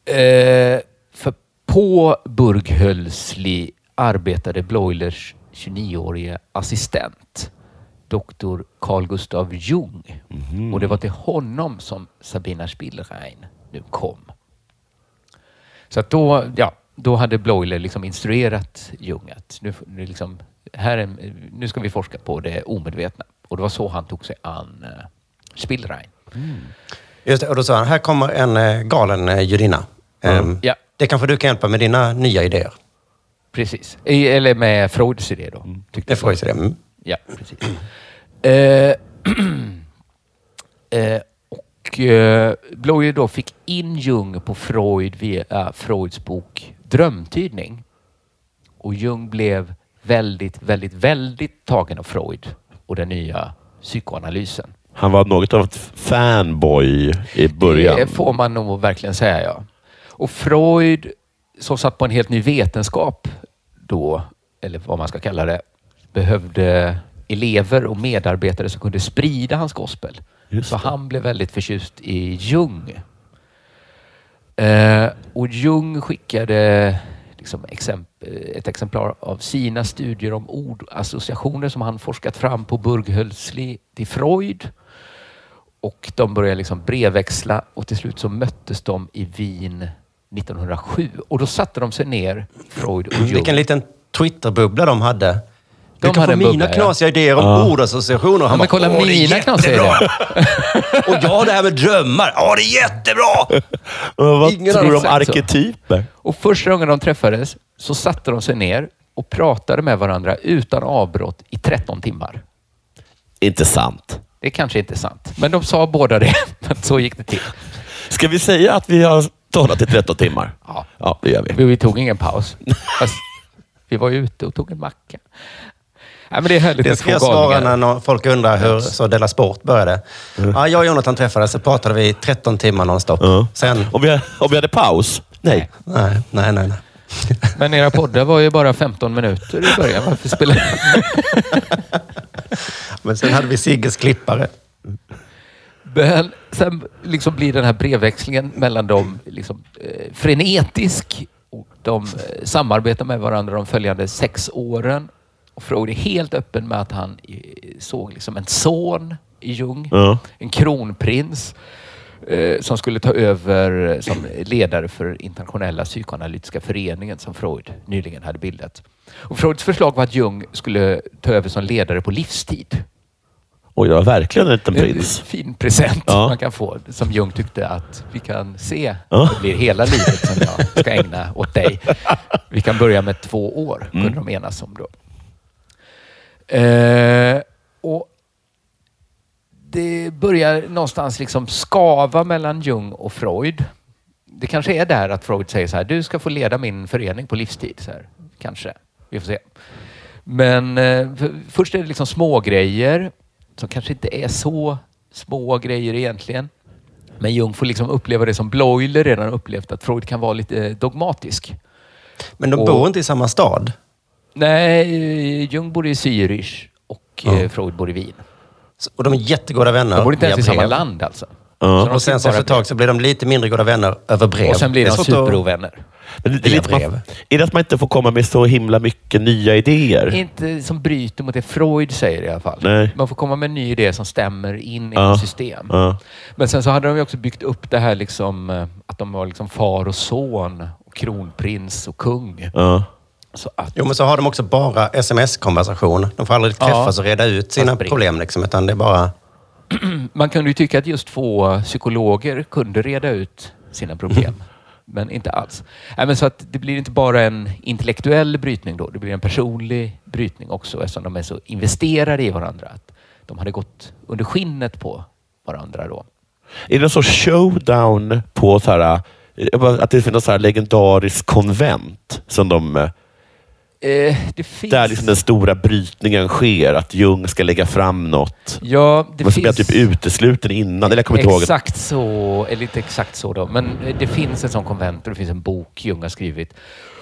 S3: Eh, för på Burghölsli arbetade Bloilers 29-årige assistent, doktor Carl Gustav Jung. Och det var till honom som Sabina Spielrein nu kom. Så att då, ja, då hade Bloiler liksom instruerat Jung att nu, nu, liksom, här är, nu ska vi forska på det omedvetna. Och det var så han tog sig an uh, Spielrein.
S4: Just det, och då sa han, här kommer en eh, galen eh, judinna. Ehm,
S3: Ja.
S4: Det kanske du kan hjälpa med dina nya idéer.
S3: Precis. I- Eller med Freuds idé då. tyckte
S4: Det får jag säga. Mm.
S3: Ja, precis. Eh, eh, och eh, Bloyer då fick in Jung på Freud via Freuds bok Drömtydning. Och Jung blev väldigt, väldigt, väldigt tagen av Freud och den nya psykoanalysen.
S2: Han var något av ett fanboy i början.
S3: Det får man nog verkligen säga, ja. Och Freud, som satt på en helt ny vetenskap då, eller vad man ska kalla det, behövde elever och medarbetare som kunde sprida hans gospel. Så han blev väldigt förtjust i Jung. Eh, och Jung skickade liksom exemp- ett exemplar av sina studier om ordassociationer som han forskat fram på Burghölzli till Freud. Och de började liksom brevväxla och till slut så möttes de i Wien 1907. Och då satte de sig ner, Freud och Jung.
S4: Vilken liten Twitterbubbla de hade.
S3: De
S4: du kan
S3: hade
S4: få
S3: en
S4: mina
S3: bubbla, ja.
S4: knasiga idéer om
S2: Ja.
S4: ordassociationer.
S3: Ja,
S4: Han
S3: men kolla
S4: "Åh, det är
S3: mina knasiga
S4: jättebra."
S3: idéer.
S4: Och ja, det här med drömmar. Ja, det är jättebra!
S2: Men vad
S4: Ingen
S2: tror du om arketyper?
S3: Och första gången de träffades så satte de sig ner och pratade med varandra utan avbrott i 13 timmar.
S2: Inte sant.
S3: Det är kanske inte är sant, men de sa båda det. Men så gick det till.
S2: Ska vi säga att vi har talat i 13 timmar?
S3: Ja.
S2: Ja, det gör vi.
S3: Vi, vi tog ingen paus. Fast vi var ju ute och tog en macka. Nej, men det är härligt
S4: Det ska jag
S3: två
S4: svara när folk undrar hur så Della Sport började. Ja, jag och Jonathan träffades så pratade vi i 13 timmar nonstop.
S2: Ja.
S4: Sen,
S2: Om vi, om vi hade paus? Nej.
S4: nej, nej, nej. nej.
S3: Men era poddar var ju bara 15 minuter i början. Varför spelar
S4: Men sen hade vi Sigges klippare.
S3: Men sen liksom blir den här brevväxlingen mellan dem liksom, eh, frenetisk. Och de eh, samarbetar med varandra de följande sex åren. Och är helt öppen med att han eh, såg liksom en son i Jung,
S2: Ja.
S3: en kronprins eh, som skulle ta över eh, som ledare för Internationella psykoanalytiska föreningen som Freud nyligen hade bildat. Och Freuds förslag var att Jung skulle ta över som ledare på livstid.
S2: Oj, det var verkligen en liten
S3: En
S2: prins.
S3: fin present
S2: Ja.
S3: man kan få som Jung tyckte att vi kan se.
S2: Ja.
S3: Det blir hela livet som jag ska ägna åt dig. Vi kan börja med två år,
S2: Mm.
S3: kunde de enas om då. Eh, och det börjar någonstans liksom skava mellan Jung och Freud. Det kanske är där att Freud säger så här, du ska få leda min förening på livstid. Så här. Kanske. Vi får se. Men eh, för, först är det liksom små grejer som kanske inte är så små grejer egentligen. Men Jung får liksom uppleva det som Bloiler redan upplevt, att Freud kan vara lite dogmatisk.
S4: Men de
S3: Och-
S4: bor inte i samma stad.
S3: Nej, Jung bor i Zürich och eh, Freud bor i Wien.
S4: Och de är jättegoda vänner.
S3: De bor inte ens i samma land alltså.
S2: Ja.
S4: Och sen så efter ett tag så blir de lite mindre goda vänner över brev.
S3: Och sen blir
S4: Det
S3: de superovänner.
S2: Men det, det är, lite, man,
S4: brev.
S2: är det att man inte får komma med så himla mycket nya idéer?
S3: Inte som bryter mot det Freud säger i alla fall.
S2: Nej.
S3: Man får komma med en ny idé som stämmer in i
S2: Ja.
S3: ett system.
S2: Ja.
S3: Men sen så hade de ju också byggt upp det här liksom, eh, att de var liksom far och son, och kronprins och kung.
S2: Ja.
S3: Så att,
S4: Jo, men så har de också bara sms-konversation. De får aldrig
S3: Ja.
S4: träffas och reda ut sina problem. Liksom, utan det är bara...
S3: man kunde ju tycka att just två psykologer kunde reda ut sina problem. Men inte alls. Nej, men så att det blir inte bara en intellektuell brytning då. Det blir en personlig brytning också eftersom de är så investerade i varandra. Att de hade gått under skinnet på varandra då.
S2: Är det någon sorts showdown på så här, eh, att det finns någon så här legendarisk konvent som de, eh,
S3: det finns...
S2: där liksom den stora brytningen sker? Att Jung ska lägga fram något.
S3: Ja, det
S2: Men är
S3: finns...
S2: typ utesluten innan. Eller jag kommer inte ihåg.
S3: Exakt så, eller inte exakt så då, men eh, det finns en sån konvent och det finns en bok Jung har skrivit.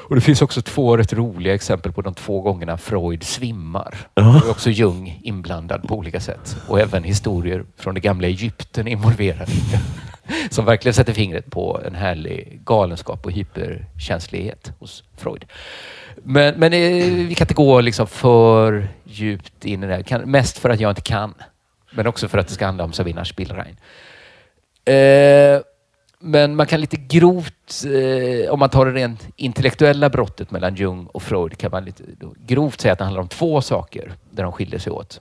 S3: Och det finns också två rätt roliga exempel på de två gångerna Freud svimmar.
S2: Ja.
S3: Då är också Jung inblandad på olika sätt. Och även historier från det gamla Egypten involverade. Som verkligen sätter fingret på en härlig galenskap och hyperkänslighet hos Freud. Men, men eh, vi kan inte gå liksom för djupt in i det här. Kan, mest för att jag inte kan. Men också för att det ska handla om Sabina Spielrein. Eh, men man kan lite grovt, eh, om man tar det rent intellektuella brottet mellan Jung och Freud, kan man lite grovt säga att det handlar om två saker där de skiljer sig åt.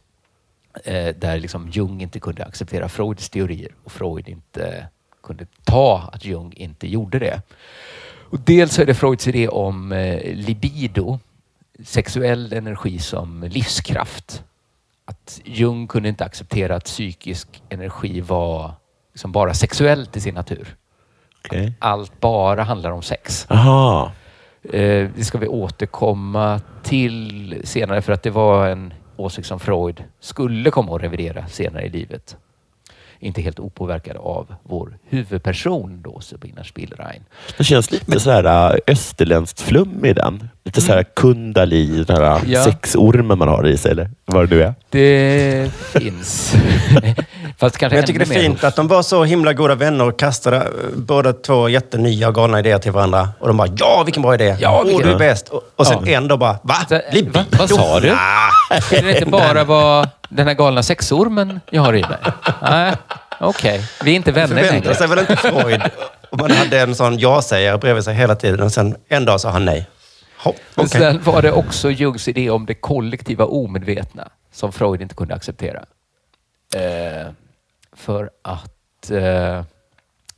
S3: Eh, där liksom Jung inte kunde acceptera Freuds teorier och Freud inte kunde ta att Jung inte gjorde det. Och dels är det Freuds idé om eh, libido, sexuell energi som livskraft. Att Jung kunde inte acceptera att psykisk energi var liksom bara sexuell till sin natur.
S2: Okej.
S3: Allt bara handlar om sex.
S2: Aha.
S3: Eh, det ska vi återkomma till senare för att det var en åsikt som Freud skulle komma att revidera senare i livet. Inte helt opåverkad av vår huvudperson då, Sabina Spielrein.
S2: Det känns lite så här äh, österländskt flum i den. Lite så här kundali, den här
S3: Mm. Ja.
S2: sexormen man har i sig, eller vad det nu är.
S3: Det finns. Fast kanske
S4: jag tycker det är
S3: mer
S4: fint
S3: hos-
S4: att de var så himla goda vänner och kastade eh, båda två jättenya och galna idéer till varandra. Och de bara, ja vilken bra idé!
S3: Ja, vilken-
S4: du är bäst! Och, och sen en dag bara, va?
S3: Så,
S4: Libido?
S3: va? Vad sa du?
S4: Ah,
S3: Är det inte bara vad den här galna sexormen jag har i mig? Nej, okej. Vi är inte vänner
S4: förväntar
S3: längre.
S4: sig väl inte Freud om man hade en sån ja-sägare bredvid sig hela tiden och sen en dag sa han nej. Hopp, okej.
S3: sen var det också Jungs idé om det kollektiva omedvetna som Freud inte kunde acceptera. Eh, för att eh,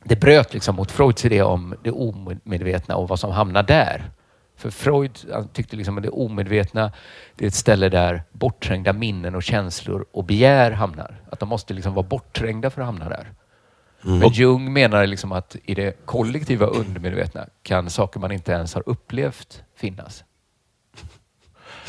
S3: det bröt liksom mot Freuds idé om det omedvetna och vad som hamnar där. För Freud tyckte liksom att det omedvetna det är ett ställe där bortträngda minnen och känslor och begär hamnar. Att de måste liksom vara bortträngda för att hamna där. Men Jung menar liksom att i det kollektiva undermedvetna kan saker man inte ens har upplevt finnas.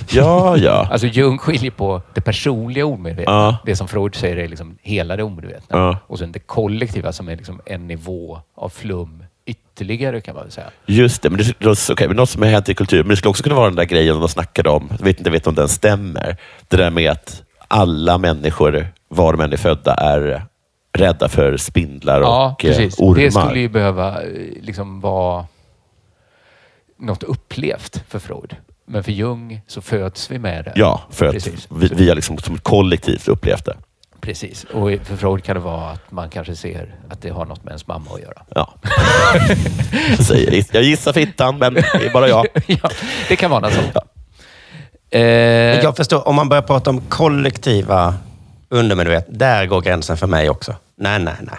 S2: Ja, ja.
S3: Alltså Jung skiljer på det personliga omedvetna,
S2: Ja.
S3: det som Freud säger är liksom hela det omedvetna,
S2: Ja.
S3: och sen det kollektiva som är liksom en nivå av flum ytterligare kan man säga.
S2: Just det, men det, det, okay, men något som har hänt i kultur. Men det skulle också kunna vara den där grejen de snackade om. Jag vet inte vet om den stämmer. Det där med att alla människor, var de än är födda, är rädda för spindlar och eh,
S3: precis.
S2: ormar.
S3: Det skulle ju behöva eh, liksom vara något upplevt för Freud. Men för Jung så föds vi med det.
S2: Ja, för att
S3: Precis.
S2: vi, vi har liksom som ett kollektivt upplevt det.
S3: Precis. Och för Freud kan det vara att man kanske ser att det har något med ens mamma att göra.
S2: Ja. jag, säger, jag gissar fittan, men det är bara jag.
S3: ja, det kan vara något sånt.
S2: Ja.
S3: Eh,
S4: Jag förstår, om man börjar prata om kollektiva undermedvetna, där går gränsen för mig också. Nej, nej, nej.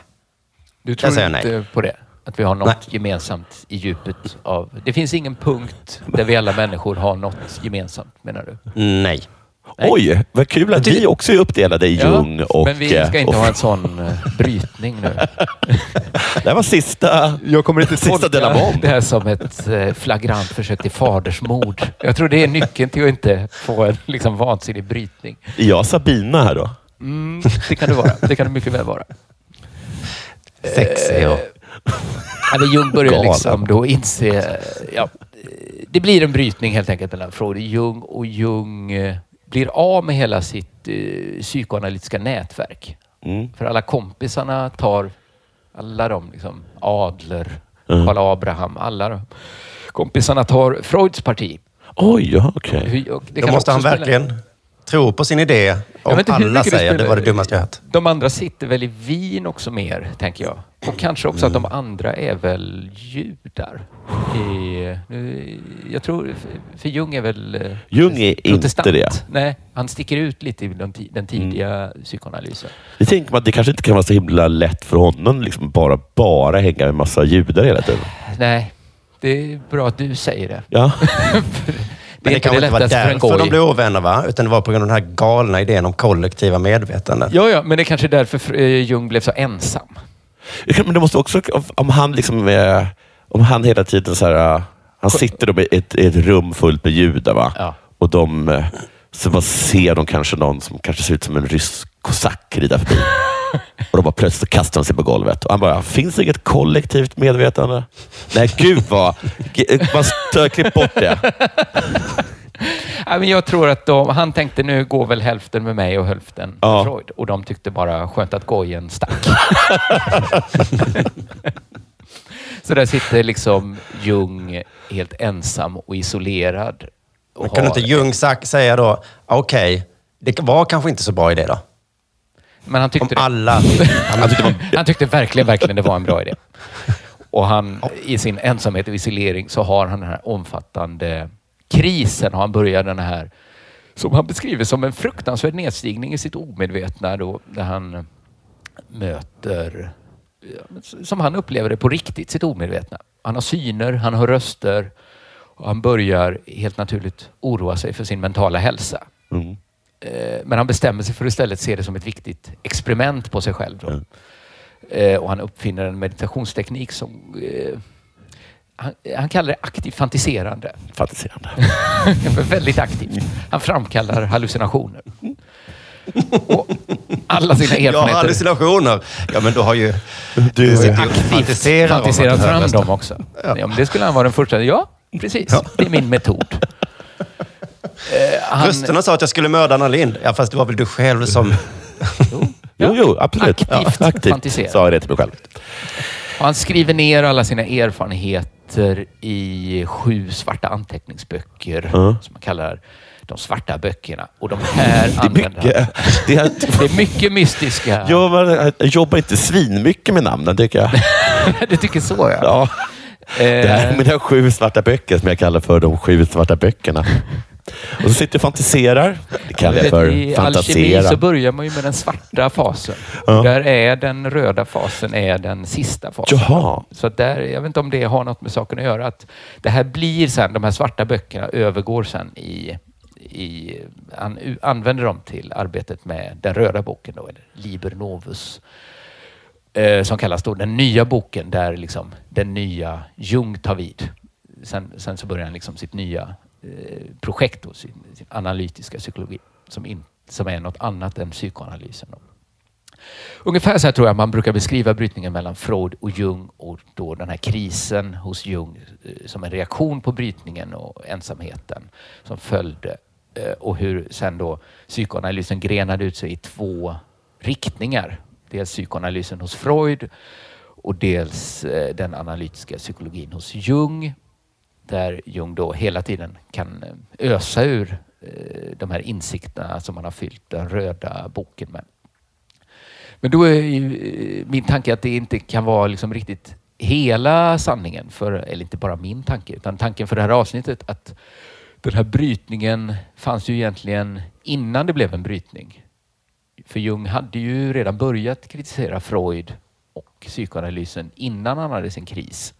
S3: Du tror inte på det? Att vi har något
S4: Nej.
S3: gemensamt i djupet av... Det finns ingen punkt där vi alla människor har något gemensamt, menar du?
S4: Nej.
S3: Nej.
S2: Oj, vad kul att vi också är uppdelade i Jung och...
S3: men vi ska
S2: eh,
S3: inte
S2: och,
S3: ha en sån eh, brytning nu.
S2: Det här var sista... Jag kommer inte sista delen av
S3: det här som ett eh, flagrant försök till fadersmord. Jag tror det är nyckeln till att inte få en liksom, vansinnig brytning.
S2: Är jag Sabina här då?
S3: Mm, det kan det vara. Det kan det mycket väl vara.
S4: Sex är jag.
S3: Ja, men Jung börjar liksom då inse... Ja, det blir en brytning helt enkelt mellan Freud och Jung och Jung eh, blir av med hela sitt eh, psykoanalytiska nätverk.
S2: Mm.
S3: För alla kompisarna tar, alla de liksom, Adler,
S2: Mm.
S3: Karl Abraham, alla de kompisarna tar Freuds parti.
S2: Oj, ja, okej.
S3: Och det
S4: måste han verkligen tro på sin idé. Om
S3: inte
S4: alla säger det var det dummaste jag hört.
S3: De andra sitter väl i Wien också mer, tänker jag. Och kanske också att de andra är väl judar. I, nu, jag tror, för Jung är väl eh,
S2: Jung är inte
S3: protestant.
S2: det.
S3: Nej, han sticker ut lite i den, den tidiga psykoanalysen.
S2: Det tänker man att det kanske inte kan vara så himla lätt för honom liksom bara, bara hänga med massa judar hela tiden.
S3: Nej, det är bra att du säger det.
S2: Ja,
S4: Men det,
S3: inte
S4: kan inte vara
S3: lättaste för en
S4: därför de blev ovänner, va? Utan det var på grund av den här galna idén om kollektiva medvetandet.
S3: Ja, ja, men det är kanske är därför eh, Jung blev så ensam.
S2: men det måste också, om han liksom, eh, om han hela tiden så här, eh, han sitter då i ett, ett rum fullt med judar va?
S3: Ja.
S2: och de, så bara ser de kanske någon som kanske ser ut som en rysk kosack rida förbi. Och de bara plötsligt kastar de sig på golvet. Och han bara, finns det inget kollektivt medvetande? Nej, gud vad... Man klipp bort det.
S3: Jag tror att de, han tänkte nu går väl hälften med mig och hälften med
S2: Ja.
S3: Freud. Och de tyckte bara skönt att gojen stack. Så där sitter liksom Jung helt ensam och isolerad. Och
S4: Men kan
S3: har-
S4: inte Jung säga då, okej, det var kanske inte så bra idé då?
S3: Men han
S4: Om
S3: tyckte, det.
S4: alla...
S2: Han tyckte
S3: han tyckte verkligen, verkligen det var en bra idé. Och han, i sin ensamhet och isolering så har han den här omfattande krisen. Har han börjat den här, som han beskriver som en fruktansvärd nedstigning i sitt omedvetna då, där han möter, som han upplever det på riktigt, sitt omedvetna. Han har syner, han har röster och han börjar helt naturligt oroa sig för sin mentala hälsa.
S2: mm.
S3: Eh, Men han bestämmer sig för att istället se det som ett viktigt experiment på sig själv. Då. Eh, Och han uppfinner en meditationsteknik som... eh, han, han kallar det aktivt fantiserande.
S2: Fantiserande.
S3: Väldigt aktivt. Han framkallar hallucinationer. Och alla sina
S4: Ja,
S3: erfarenheter
S4: hallucinationer. Ja, men då har ju...
S2: Du,
S4: sitter ju och
S3: aktivt fantiserat fram dem också. Ja. men det skulle han vara den första. Ja, precis. Det är min metod. Eh, han,
S4: Rösterna sa att jag skulle mörda Anna Lind. Ja, fast det var väl du själv som...
S2: Jo, jo, absolut.
S3: Aktivt
S2: aktivt
S3: fantisera.
S2: sa jag det till mig själv.
S3: och han skriver ner alla sina erfarenheter i sju svarta anteckningsböcker
S2: Ja.
S3: som man kallar de svarta böckerna. Och de här
S2: Det är mycket. Det är,
S3: Det är mycket mystiska.
S2: jag, var- jag jobbar inte svinmycket med namnen, tycker jag.
S3: Du tycker så ja.
S2: Ja. Det här är
S3: Eh,
S2: mina sju svarta böcker som jag kallar för de sju svarta böckerna. Och så sitter jag och fantiserar. Det kallar jag för
S3: I alkemi
S2: fantasera.
S3: så börjar man ju med den svarta fasen.
S2: Ja.
S3: Där är den röda fasen är den sista fasen.
S2: Jaha.
S3: Så där, jag vet inte om det har något med saken att göra. Att det här blir sen, de här svarta böckerna övergår sen i, i an, använder dem till arbetet med den röda boken då, eller Liber Novus. Eh, som kallas då den nya boken där liksom den nya Jung tar vid. Sen, sen så börjar han liksom sitt nya Eh, projekt, då, sin, sin analytiska psykologi, som, in, som är något annat än psykoanalysen. Ungefär så här tror jag man brukar beskriva brytningen mellan Freud och Jung och då den här krisen hos Jung eh, som en reaktion på brytningen och ensamheten som följde eh, och hur sen då psykoanalysen grenade ut sig i två riktningar. Dels psykoanalysen hos Freud och dels den analytiska psykologin hos Jung där Jung då hela tiden kan eh, ösa ur eh, de här insikterna som han har fyllt den röda boken med. Men då är ju eh, min tanke att det inte kan vara liksom riktigt hela sanningen, för, eller inte bara min tanke, utan tanken för det här avsnittet att den här brytningen fanns ju egentligen innan det blev en brytning. För Jung hade ju redan börjat kritisera Freud och psykoanalysen innan han hade sin kris.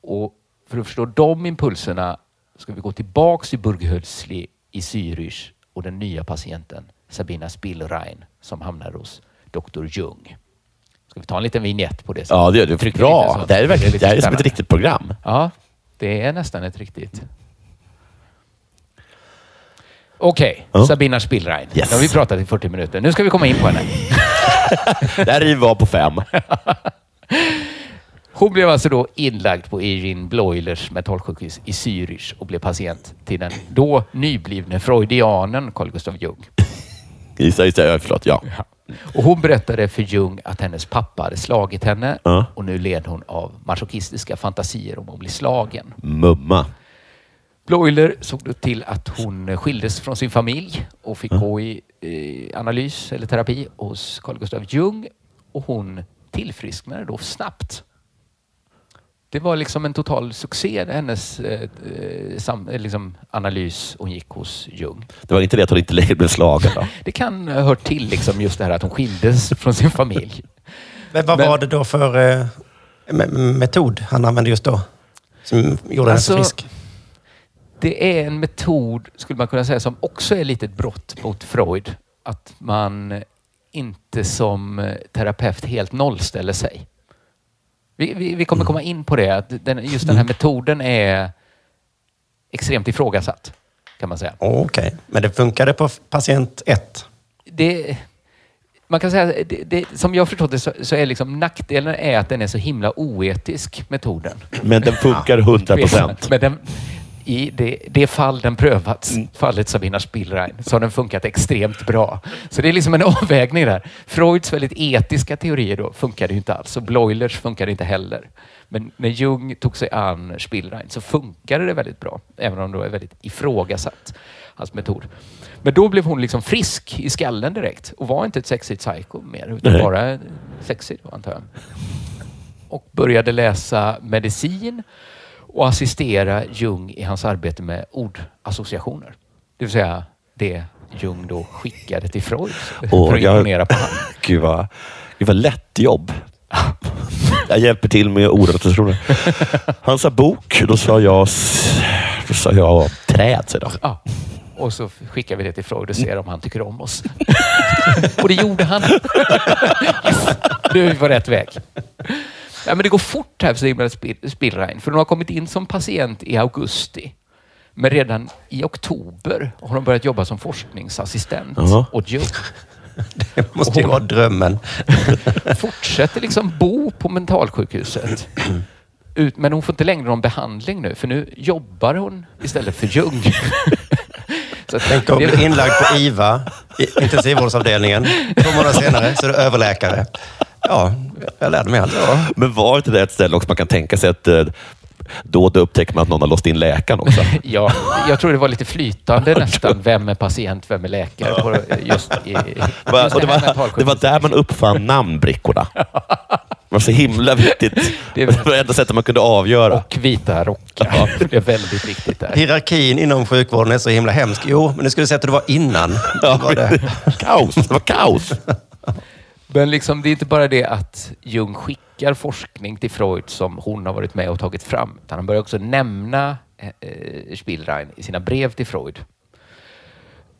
S3: Och för att förstå de impulserna ska vi gå tillbaks till Burghölzli i Zürich och den nya patienten Sabina Spielrein som hamnar hos Dr. Jung. Ska vi ta en liten vignett på det? sen?
S2: Ja, det gör du.
S3: Trycker
S2: Bra.
S3: så.
S2: Det här är, verkligen, det här är som ett riktigt program.
S3: Ja, det är nästan ett riktigt. Okej,
S2: Ja.
S3: Sabina Spielrein.
S2: Yes.
S3: Nu har vi pratat i 40 minuter. Nu ska vi komma in på henne.
S2: Det här river vi av på fem.
S3: Hon blev alltså då inlagd på Eugene Bloilers mentalsjukhus i Zürich och blev patient till den då nyblivne freudianen Carl Gustav Jung.
S2: Gissa, gissa, ja, förlåt. Ja.
S3: Och hon berättade för Jung att hennes pappa hade slagit henne
S2: Ja.
S3: och nu led hon av masochistiska fantasier om att bli slagen.
S2: Mumma.
S3: Bloiler såg då till att hon skildes från sin familj och fick gå i eh, analys eller terapi hos Carl Gustav Jung och hon tillfrisknade då snabbt. Det var liksom en total succé, hennes eh, eh, sam, eh, liksom analys hon gick hos Jung.
S2: Det var inte det att hon inte blev slagen då?
S3: Det kan ha hört till liksom just det här att hon skildes från sin familj.
S4: Men vad
S3: Men-
S4: var det då för eh, me- metod han använde just då? Som gjorde
S3: Alltså-
S4: henne så frisk?
S3: Det är en metod, skulle man kunna säga, som också är lite ett brott mot Freud. Att man inte som eh, terapeut helt nollställer sig. Vi, vi, vi kommer komma in på det, att den, just den här metoden är extremt ifrågasatt, kan man säga.
S4: Okej, men det funkade på patient 1.
S3: Det, man kan säga, det, det, som jag förstått det så, så är liksom nackdelen är att den är så himla oetisk, metoden.
S2: Men den funkar 100 procent.
S3: Men den, i det, det fall den prövats, fallet Sabina Spielrein, så har den funkat extremt bra. Så det är liksom en avvägning där. Freuds väldigt etiska teorier då funkade ju inte alls och Bloilers funkade inte heller. Men när Jung tog sig an Spielrein så funkade det väldigt bra, även om det var väldigt ifrågasatt, hans metod. Men då blev hon liksom frisk i skallen direkt och var inte ett sexigt psycho mer, utan
S2: Nej.
S3: bara sexig då, antar jag och började läsa medicin och assistera Jung i hans arbete med ordassociationer. Det vill säga det Jung då skickade till Freud
S2: Åh,
S3: för att
S2: jag-
S3: imponera på honom.
S2: Gud vad, gud vad lätt jobb. Jag hjälper till med ordassociationer. Han sa bok, då sa jag, då sa jag träd. Då.
S3: Ja. Och så skickar vi det till Freud och ser om han tycker om oss. och det gjorde han. Yes. Nu är vi på rätt väg. Ja, men det går fort här för Spil- Spillrein, för hon har kommit in som patient i augusti. Men redan i oktober har hon börjat jobba som forskningsassistent
S2: Jaha.
S3: åt Jung.
S4: Det måste ju vara drömmen.
S3: Fortsätter liksom bo på mentalsjukhuset. Ut, men hon får inte längre någon behandling nu, för nu jobbar hon istället för Jung. Så
S4: Tänk att bli inlagd på IVA, intensivvårdsavdelningen. Två månader senare så är du överläkare. Ja, jag lärde mig allt.
S2: Men var inte det ett ställe också man kan tänka sig att eh, då då upptäcker man att någon har låst in läkaren också?
S3: Ja, jag tror det var lite flytande nästan. Vem är patient, vem är läkare? På Just i, just
S2: Och det, var, det var där man uppfann namnbrickorna. Det var så himla viktigt.
S3: Det-
S2: var det enda sättet man kunde avgöra.
S3: Och vita rockar. Det är väldigt viktigt där.
S4: Hierarkin inom sjukvården är så himla hemsk. Jo, men nu skulle du säga att det var innan. Det var det.
S2: Kaos. Det var kaos.
S3: Men liksom, det är inte bara det att Jung skickar forskning till Freud som hon har varit med och tagit fram. Utan han börjar också nämna eh, Spielrein i sina brev till Freud.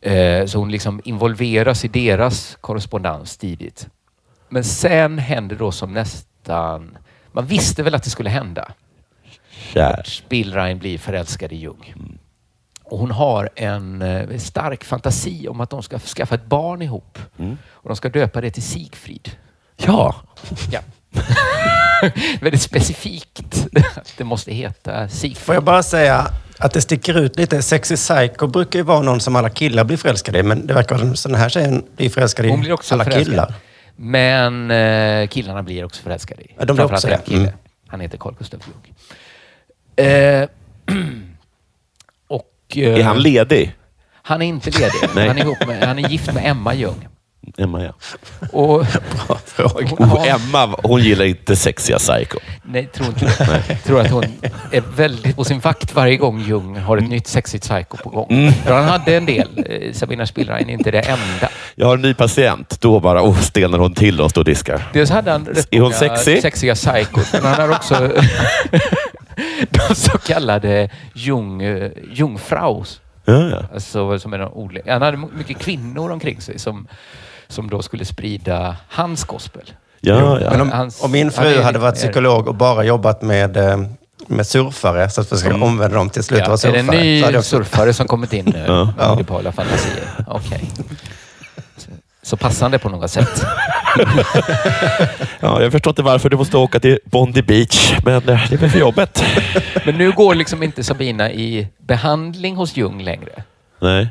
S3: Eh, så hon liksom involveras i deras korrespondens tidigt. Men sen händer då som nästan... Man visste väl att det skulle hända.
S2: Kär.
S3: Spielrein blir förälskad i Jung. Och hon har en eh, stark fantasi om att de ska skaffa ett barn ihop. Och de ska döpa det till Sigfrid.
S2: Ja.
S3: Ja. Väldigt specifikt att det måste heta
S4: Får
S3: Sigfrid.
S4: jag bara säga att det sticker ut lite. Sexy Psycho brukar ju vara någon som alla killar blir förälskade i, men det verkar som den här tjejen blir förälskad i
S3: Hon blir också
S4: alla
S3: förälskad.
S4: killar.
S3: Men eh, killarna blir också förälskade i.
S4: Ja, de blir också det. Mm.
S3: Han heter Carl Gustaf Jung. Eh, och, eh,
S2: Är han ledig?
S3: han är inte ledig.
S2: Nej.
S3: han, är ihop med, han är gift med Emma Jung.
S2: Emma, ja.
S3: Och, hon har-
S2: Emma, hon gillar inte sexiga psycho.
S3: Nej, tror inte det. Jag tror att hon är väldigt på sin vakt varje gång Jung har ett nytt sexigt psycho på gång.
S2: Mm.
S3: Han hade en del. Eh, Sabina Spielrein är inte det enda.
S2: Jag har en ny patient. Då bara oh, stelnar hon till och står och diskar.
S3: Dels hade han rätt
S2: Är hon
S3: många
S2: sexig?
S3: sexiga psykot, men han har också de så kallade Jung, Jungfraus.
S2: Ja, ja.
S3: Alltså, som är Han hade mycket kvinnor omkring sig som, som då skulle sprida hans gospel.
S2: Ja, ja.
S4: Men om,
S3: Hans-
S4: om min fru
S3: är
S4: hade varit psykolog och bara jobbat med, eh, med surfare så att försöka omvända dem till slut
S3: Ja,
S4: vara
S3: är
S4: surfare.
S3: det en ny surfare som kommit in nu?
S2: Ja.
S3: Med Oedipala fantasier. Okej. Så, så passande på något sätt.
S2: ja, jag förstår inte varför du måste åka till Bondi Beach, men eh, det är väl för jobbet.
S3: Men nu går liksom inte Sabina i behandling hos Jung längre.
S2: Nej.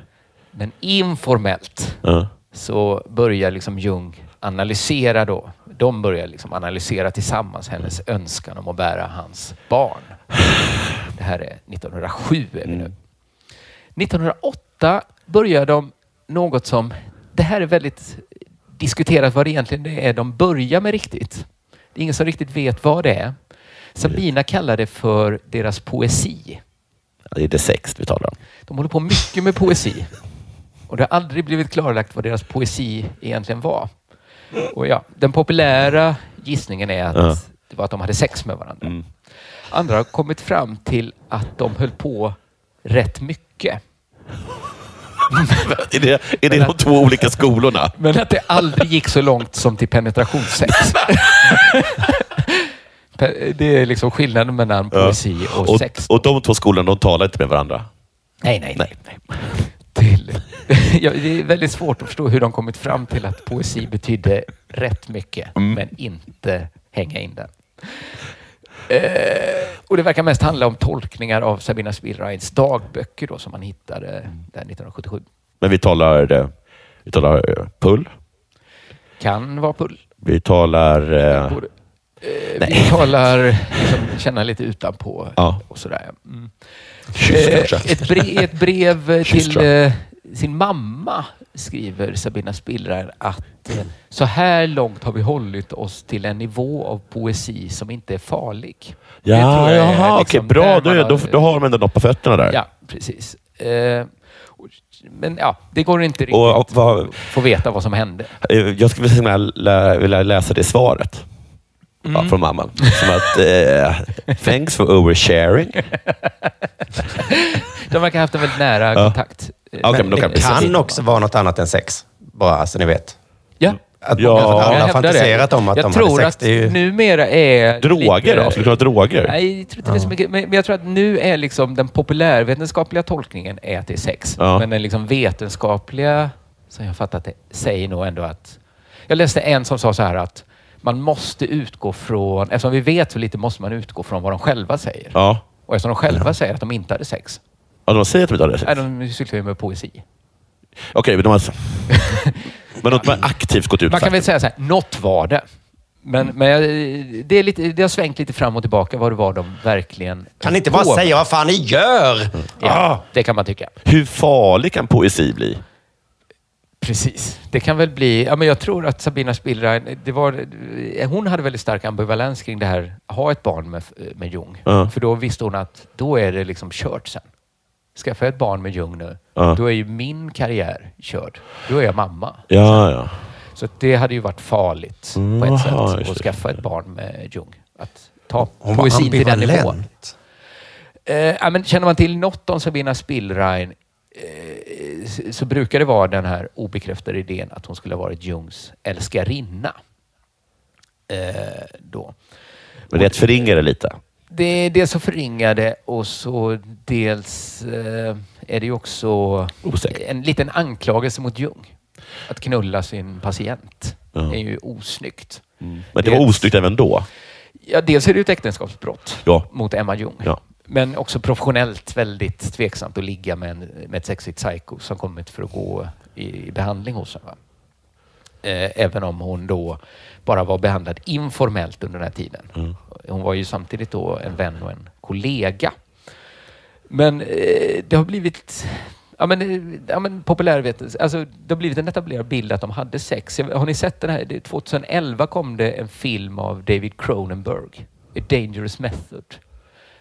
S3: Men informellt
S2: Ja.
S3: så börjar liksom Jung analysera då. De börjar liksom analysera tillsammans hennes önskan om att bära hans barn. Det här är 1907 är vi nu. 1908 börjar de något som, det här är väldigt diskuterat vad det egentligen är de börjar med riktigt. Det är ingen som riktigt vet vad det är. Sabina kallar det för deras poesi.
S2: Det är det sex vi talar om.
S3: De håller på mycket med poesi. Och det har aldrig blivit klarlagt vad deras poesi egentligen var. Och ja, den populära gissningen är att
S2: Ja.
S3: det var att de hade sex med varandra.
S2: Mm.
S3: Andra har kommit fram till att de höll på rätt mycket.
S2: Är det, är det de två olika skolorna?
S3: Men att det aldrig gick så långt som till penetrationssex. Pe- det är liksom skillnaden mellan poesi och,
S2: och,
S3: sex.
S2: och de två skolorna, de talar inte med varandra.
S3: Nej, nej, nej. nej. Till, ja, det är väldigt svårt att förstå hur de kommit fram till att poesi betydde rätt mycket, men inte hänga in den. Eh, och det verkar mest handla om tolkningar av Sabina Spielreins dagböcker då, som man hittade där 1977.
S2: Men vi talar, eh, vi talar eh, pull.
S3: Kan vara pull.
S2: Vi talar... Eh,
S3: Både- Eh, vi talar liksom, känna lite utanpå
S2: Ja.
S3: och sådär. Mm.
S2: kyss
S3: Eh, ett, brev, ett brev
S2: Kyss,
S3: till eh, sin mamma skriver Sabina Spillrar att eh, så här långt har vi hållit oss till en nivå av poesi som inte är farlig.
S2: Ja,
S3: är
S2: jaha,
S3: liksom
S2: okej. Bra. Då,
S3: man
S2: då, då har de ändå något på fötterna där.
S3: Ja, precis. Eh, men ja, det går inte riktigt
S2: Och, och vad,
S3: att få veta vad som hände.
S2: eh, jag skulle vilja lä, vilja läsa det svaret
S3: Mm.
S2: ja, från mamman. Som att, eh, thanks for oversharing.
S3: De verkar ha haft en väldigt nära
S2: Ja.
S3: kontakt. Eh,
S2: Okej, men kan
S4: Det
S2: det-
S4: kan också vara något annat än sex. Bara så ni vet.
S3: Ja,
S4: Att,
S2: Ja.
S4: att alla
S3: Jag
S4: har fantiserat om att
S3: jag
S4: de
S3: tror
S4: hade sex.
S3: att
S4: Det är ju,
S3: numera är...
S2: Droger
S3: lite-
S2: då? Skulle det kunna vara droger?
S3: Nej, jag tror inte det är så mycket. Men men jag tror att nu är liksom den populärvetenskapliga tolkningen är att det är sex.
S2: Ja.
S3: Men den liksom vetenskapliga, som jag fattat det, säger nog ändå att... Jag läste en som sa så här att man måste utgå från... Eftersom vi vet så lite måste man utgå från vad de själva säger.
S2: Ja.
S3: Och eftersom de själva säger att de inte hade sex.
S2: Ja, de säger att de inte har det.
S3: Nej, de sysslar ju med poesi.
S2: Okej, men de har... men de har aktivt gått ut
S3: Man kan väl säga så här, något var det. Men, men jag- det, är lite, det har svängt lite fram och tillbaka vad det var de verkligen...
S4: kan ni inte bara
S3: på-
S4: säga vad fan ni gör?
S3: Ja, det kan man tycka.
S2: Hur farlig kan poesi bli?
S3: Precis. Det kan väl bli... Ja, men jag tror att Sabina Spillrein, det var, hon hade väldigt stark ambivalens kring det här, ha ett barn med, med Jung.
S2: Ja.
S3: För då visste hon att då är det liksom kört sen. Skaffar jag ett barn med Jung nu,
S2: Ja.
S3: då är ju min karriär körd. Då är jag mamma.
S2: Ja, ja.
S3: Så det hade ju varit farligt på
S2: Mm,
S3: ett
S2: aha,
S3: sätt att skaffa ett barn med Jung. Att ta
S4: Hon
S3: poesin till den nivån. Eh, ja, men känner man till något om Sabina Spillrein eh, så- brukar det vara den här obekräftade idén att hon skulle ha varit Jungs älskarinna. Eh, då.
S2: Men det är att förringa det lite.
S3: Det är dels så förringade och så dels eh, är det ju också
S2: Osäkert.
S3: en liten anklagelse mot Jung. Att knulla sin patient
S2: Ja.
S3: är ju osnyggt.
S2: Men det var osnyggt även då.
S3: Ja, dels är det ju ett äktenskapsbrott
S2: Ja.
S3: mot Emma Ljung.
S2: Ja.
S3: Men också professionellt väldigt tveksamt att ligga med, en, med ett sexigt psycho som kommit för att gå i behandling hos henne. Eh, även om hon då bara var behandlad informellt under den här tiden.
S2: Mm.
S3: Hon var ju samtidigt då en vän och en kollega. Men eh, det har blivit Ja men, eh, ja, men populärvetenskap, alltså det har blivit en etablerad bild att de hade sex. Har ni sett den här? Det- 2011 kom det en film av David Cronenberg, A Dangerous Method,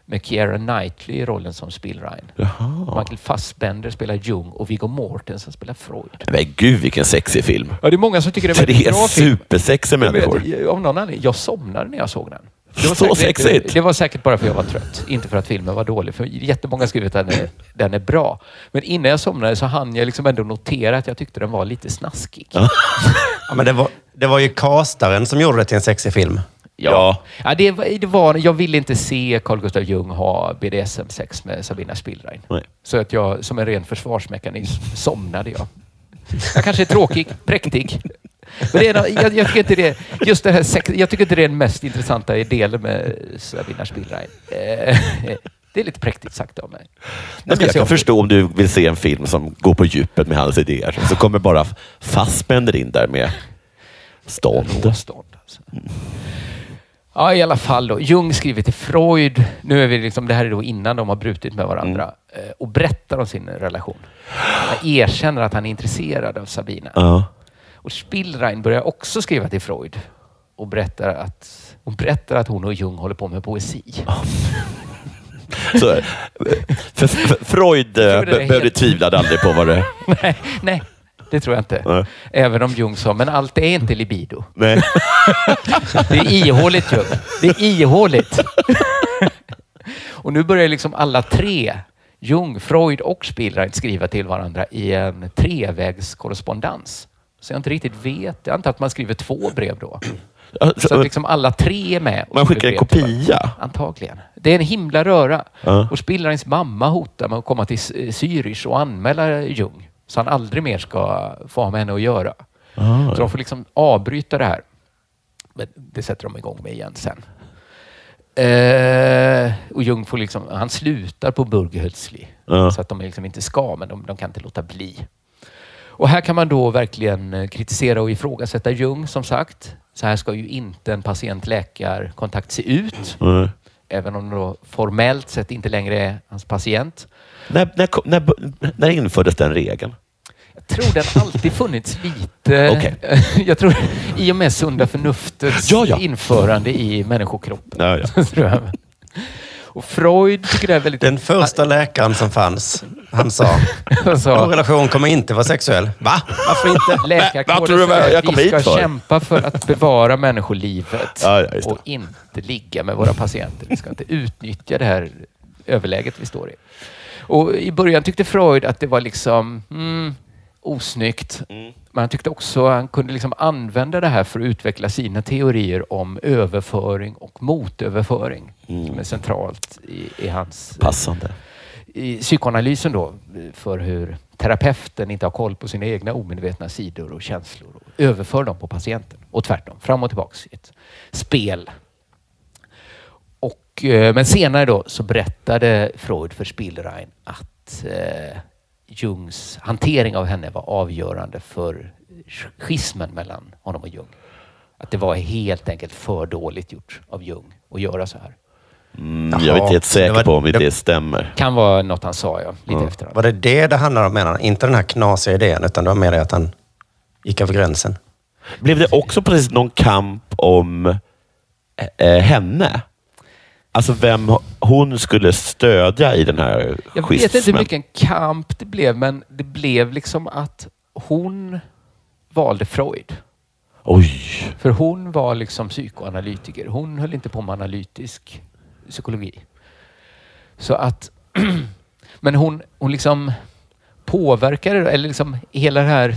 S3: med Keira Knightley i rollen som Spillrein. Michael Fassbender spelar Jung och Viggo Mortensen spelar Freud.
S2: Men gud vilken sexig film.
S3: Ja, det är många som tycker det är en väldigt bra film.
S2: supersexiga
S3: Jag vet,
S2: människor.
S3: Av någon anledning, jag somnade när jag såg den. Det var
S2: Så
S3: säkert-
S2: sexigt.
S3: Det var säkert bara för att jag var trött, inte för att filmen var dålig. För jättemånga har skrivit att den är, den är bra. Men innan jag somnade så hann jag liksom ändå notera att jag tyckte den var lite snaskig.
S4: Ja, men det, var, det var ju castaren som gjorde det till en sexig film.
S2: Ja.
S3: Ja, det, det var, jag ville inte se Carl Gustav Jung ha BDSM-sex med Sabina Spillrein.
S2: Nej.
S3: Så att jag, som en ren försvarsmekanism, somnade jag. Jag kanske är tråkig, präktig. Men det är, jag, jag, tycker inte det, just det här sex, jag tycker inte det är den mest intressanta delen med Sabina Spillrein. Eh, Det är lite präktigt sagt av mig.
S2: Men jag kan
S3: om-
S2: förstå om du vill se en film som går på djupet med hans idéer. Så kommer bara Fassbender in där med stånd.
S3: Råstånd. Alltså. Ja, i alla fall då. Jung skriver till Freud, nu är vi liksom, det här är då innan de har brutit med varandra, eh, och berättar om sin relation. Han erkänner att han är intresserad av Sabina.
S2: Ja.
S3: Och Spillrein börjar också skriva till Freud och berättar att, hon berättar att hon och Jung håller på med poesi.
S2: Så, eh, för, för Freud eh, behövde
S3: helt-
S2: tvivlade aldrig på vad det...
S3: nej, nej, det tror jag inte.
S2: Nej.
S3: Även om Jung sa, men allt är inte libido.
S2: Nej.
S3: Det är ihåligt Jung. Det är ihåligt. och nu börjar liksom alla tre, Jung, Freud och Spillrein, skriva till varandra i en trevägskorrespondens. Så jag inte riktigt vet. Jag antar att man skriver två brev då. Så att liksom alla tre är med.
S2: Man skickar en kopia.
S3: Antagligen. Det är en himla röra.
S2: Ja.
S3: Och Spillreins mamma hotar med att komma till Zürich och anmäla Jung. Så han aldrig mer ska få ha med henne att göra.
S2: Ah,
S3: Så de får liksom avbryta det här. Men det sätter de igång med igen sen. Eh, och Jung får liksom, han slutar på Burghölzli.
S2: Ja.
S3: Så att de liksom inte ska, men de, de kan inte låta bli. Och här kan man då verkligen eh, kritisera och ifrågasätta Jung, som sagt. Så här ska ju inte en patient-läkarkontakt se ut.
S2: Nej.
S3: Även om de då formellt sett inte längre är hans patient.
S2: När, när, när, när infördes den regeln?
S3: Jag tror den alltid funnits lite...
S2: Okej.
S3: Jag tror i och med sunda förnuftets
S2: Ja, ja.
S3: införande i människokroppen.
S2: Ja, ja.
S3: tror jag. Och Freud tycker det är väldigt...
S4: Den första läkaren som fanns, han sa,
S3: Han sa,
S4: vår relation kommer inte vara sexuell. Va? Varför inte?
S3: Läkarkåren säger
S2: jag
S3: att
S2: kom
S3: vi ska
S2: för?
S3: kämpa för att bevara människolivet
S2: Ja,
S3: och inte ligga med våra patienter. Vi ska inte utnyttja det här överläget vi står i. Och I början tyckte Freud att det var liksom mm, osnyggt. Men han tyckte också att han kunde liksom använda det här för att utveckla sina teorier om överföring och motöverföring. Som är centralt i, i hans
S2: Passande.
S3: i psykoanalysen då för hur terapeuten inte har koll på sina egna omedvetna sidor och känslor och överför dem på patienten och tvärtom, fram och tillbaks i ett spel. Och, eh, men senare då så berättade Freud för Spielrein att eh, Jungs hantering av henne var avgörande för schismen mellan honom och Jung. Att det var helt enkelt för dåligt gjort av Jung att göra så här.
S2: Mm, jag är inte helt säker
S4: var-
S2: på om det,
S4: det-
S2: stämmer.
S3: Kan vara något han sa, ja. Lite efteråt.
S4: Var det det det handlade om menar? Inte den här knasiga idén, utan det var mer det att han gick över gränsen.
S2: Blev det också precis någon kamp om eh, henne? Alltså vem hon skulle stödja i den här
S3: Jag
S2: schismen?
S3: vet inte hur mycket en kamp det blev, men det blev liksom att hon valde Freud.
S2: Oj.
S3: För hon var liksom psykoanalytiker. Hon höll inte på med analytisk psykologi. Så att... men hon, hon liksom påverkade, eller liksom hela det här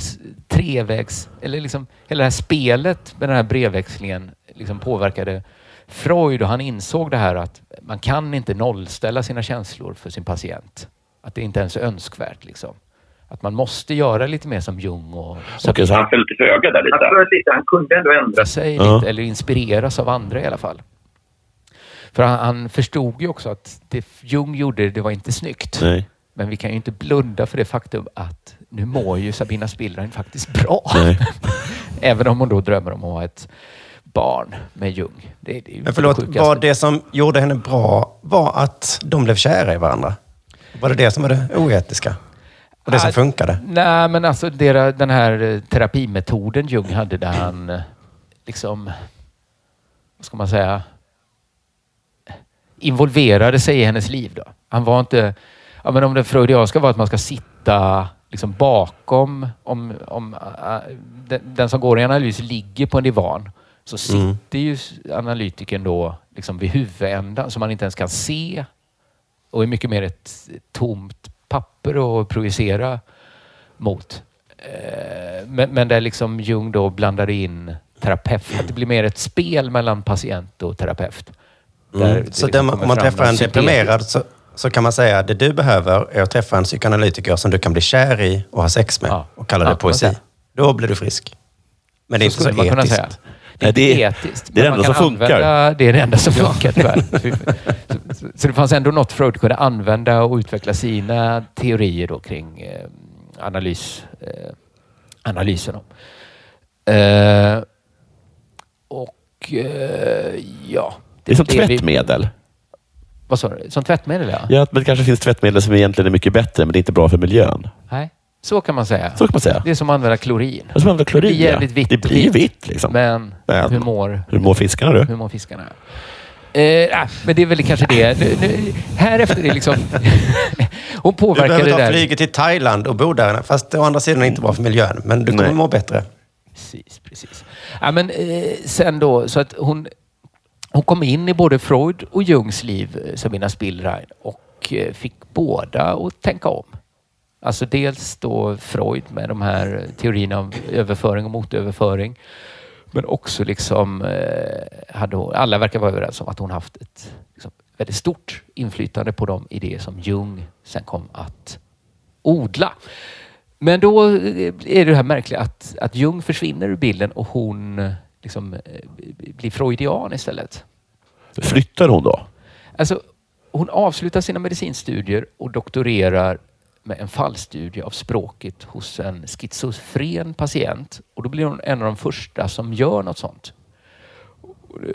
S3: trevägs... Eller liksom hela det här spelet med den här brevväxlingen liksom påverkade Freud och han insåg det här att man kan inte nollställa sina känslor för sin patient. Att det inte ens är önskvärt. Liksom. Att man måste göra lite mer som Jung och
S2: Okej, så han,
S6: föll till föga där lite. Han föll lite. Han kunde ändå ändra
S3: sig
S2: Ja.
S3: lite, eller inspireras av andra i alla fall. För han, han förstod ju också att det Jung gjorde, det var inte snyggt.
S2: nej.
S3: Men vi kan ju inte blunda för det faktum att nu mår ju Sabina Spielrein faktiskt bra.
S2: Nej.
S3: Även om hon då drömmer om att ha ett barn med Jung. Det, det
S4: Men förlåt,
S3: det
S4: var det som gjorde henne bra var att de blev kära i varandra? Var det det som var det oetiska? Och det som
S3: Ah,
S4: funkade?
S3: Nej, men alltså dera- den här eh, terapimetoden Jung hade där han eh, liksom, vad ska man säga, involverade sig i hennes liv. Då. Han var inte, ja, men om det freudianska var att man ska sitta liksom bakom, om, om äh, den, den som går i analys ligger på en divan, så sitter ju analytikern då liksom vid huvudändan så man inte ens kan se och är mycket mer ett tomt papper att projicera mot. Eh, Men, men där liksom Jung då blandade in terapeut. Att det blir mer ett spel mellan patient och terapeut.
S4: Mm.
S3: det
S4: Så
S3: liksom kommer
S4: om man träffar en deprimerad så, så kan man säga att det du behöver är att träffa en psykoanalytiker som du kan bli kär i och ha sex med
S3: Ja.
S4: och kalla
S3: Ja,
S4: det poesi. Då blir du frisk. Men det är
S3: Så
S4: inte så, etiskt.
S3: Det är inte
S2: det
S3: etiskt.
S2: det är det enda som funkar.
S3: använda- Det är det enda som funkar tyvärr. så, så, så det fanns ändå något Freud kunde använda och utveckla sina teorier då kring eh, analys, eh, analysen om. Eh, och eh, ja.
S2: Det är som
S3: vi-
S2: tvättmedel.
S3: Vad sa du? Som tvättmedel ja.
S2: Ja, men det kanske finns tvättmedel som egentligen är mycket bättre, men det är inte bra för miljön.
S3: Nej, så kan man säga.
S2: Så kan man säga.
S3: Det är som att använda klorin.
S2: Och så använder klorin.
S3: Det blir jävligt
S2: ja.
S3: vitt
S2: Det blir vitt liksom.
S3: Men
S2: Men-
S3: hur mår
S2: Hur mår fiskarna du?
S3: Hur mår fiskarna? Eh, ah, men det är väl kanske det. Nu, nu, här efter är det liksom... Hon
S4: Du
S3: påverkar
S4: behöver
S3: det
S4: ta
S3: där.
S4: flyget till Thailand och bo där. Fast å andra sidan är det inte bra för miljön. Men du kommer
S2: Nej.
S4: må bättre.
S3: Precis, precis. Ja, men, eh, sen då, så att hon, hon kom in i både Freud och Jungs liv, eh, Sabina Spielrein, och eh, fick båda att tänka om. Alltså dels då Freud med de här teorierna om överföring och motöverföring. Men också liksom, eh, hade hon, alla verkar vara överens om att hon haft ett liksom, väldigt stort inflytande på de idéer som Jung sen kom att odla. Men då eh, är det här märkliga att, att Jung försvinner ur bilden och hon eh, liksom, blir freudian istället.
S2: Flyttar hon då?
S3: Alltså, hon avslutar sina medicinstudier och doktorerar med en fallstudie av språket hos en schizofren patient. Och då blir hon en av de första som gör något sånt.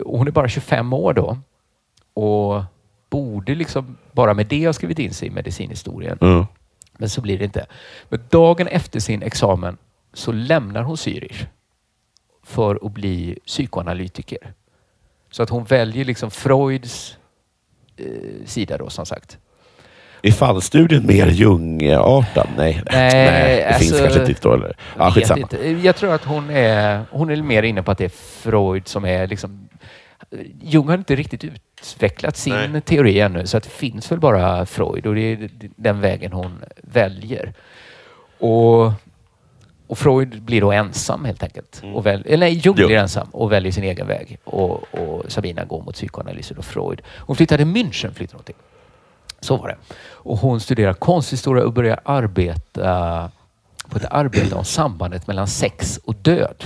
S3: Och hon är bara 25 år då och borde liksom bara med det ha skrivit in sig i medicinhistorien.
S2: Mm.
S3: Men så blir det inte. Men dagen efter sin examen så lämnar hon Zürich för att bli psykoanalytiker. Så att hon väljer liksom Freuds eh, sida då som sagt.
S2: Är fallstudien mer Jung-artad? Nej,
S3: Nej,
S2: det finns
S3: alltså,
S2: kanske inte riktigt då. Eller? Ja, skitsamma.
S3: inte. Jag tror att hon är, hon är mer inne på att det är Freud som är liksom... Jung har inte riktigt utvecklat sin
S2: Nej.
S3: teori ännu så att det finns väl bara Freud och det är den vägen hon väljer. Och Och Freud blir då ensam helt enkelt.
S2: Mm.
S3: Och väl, eller nej, Jung
S2: Jo.
S3: blir ensam och väljer sin egen väg. Och, och Sabina går mot psykoanalysen och Freud. Hon flyttade till München. Flyttade hon till. Så var det. Och hon studerar konsthistoria och börjar arbeta på ett arbete om sambandet mellan sex och död.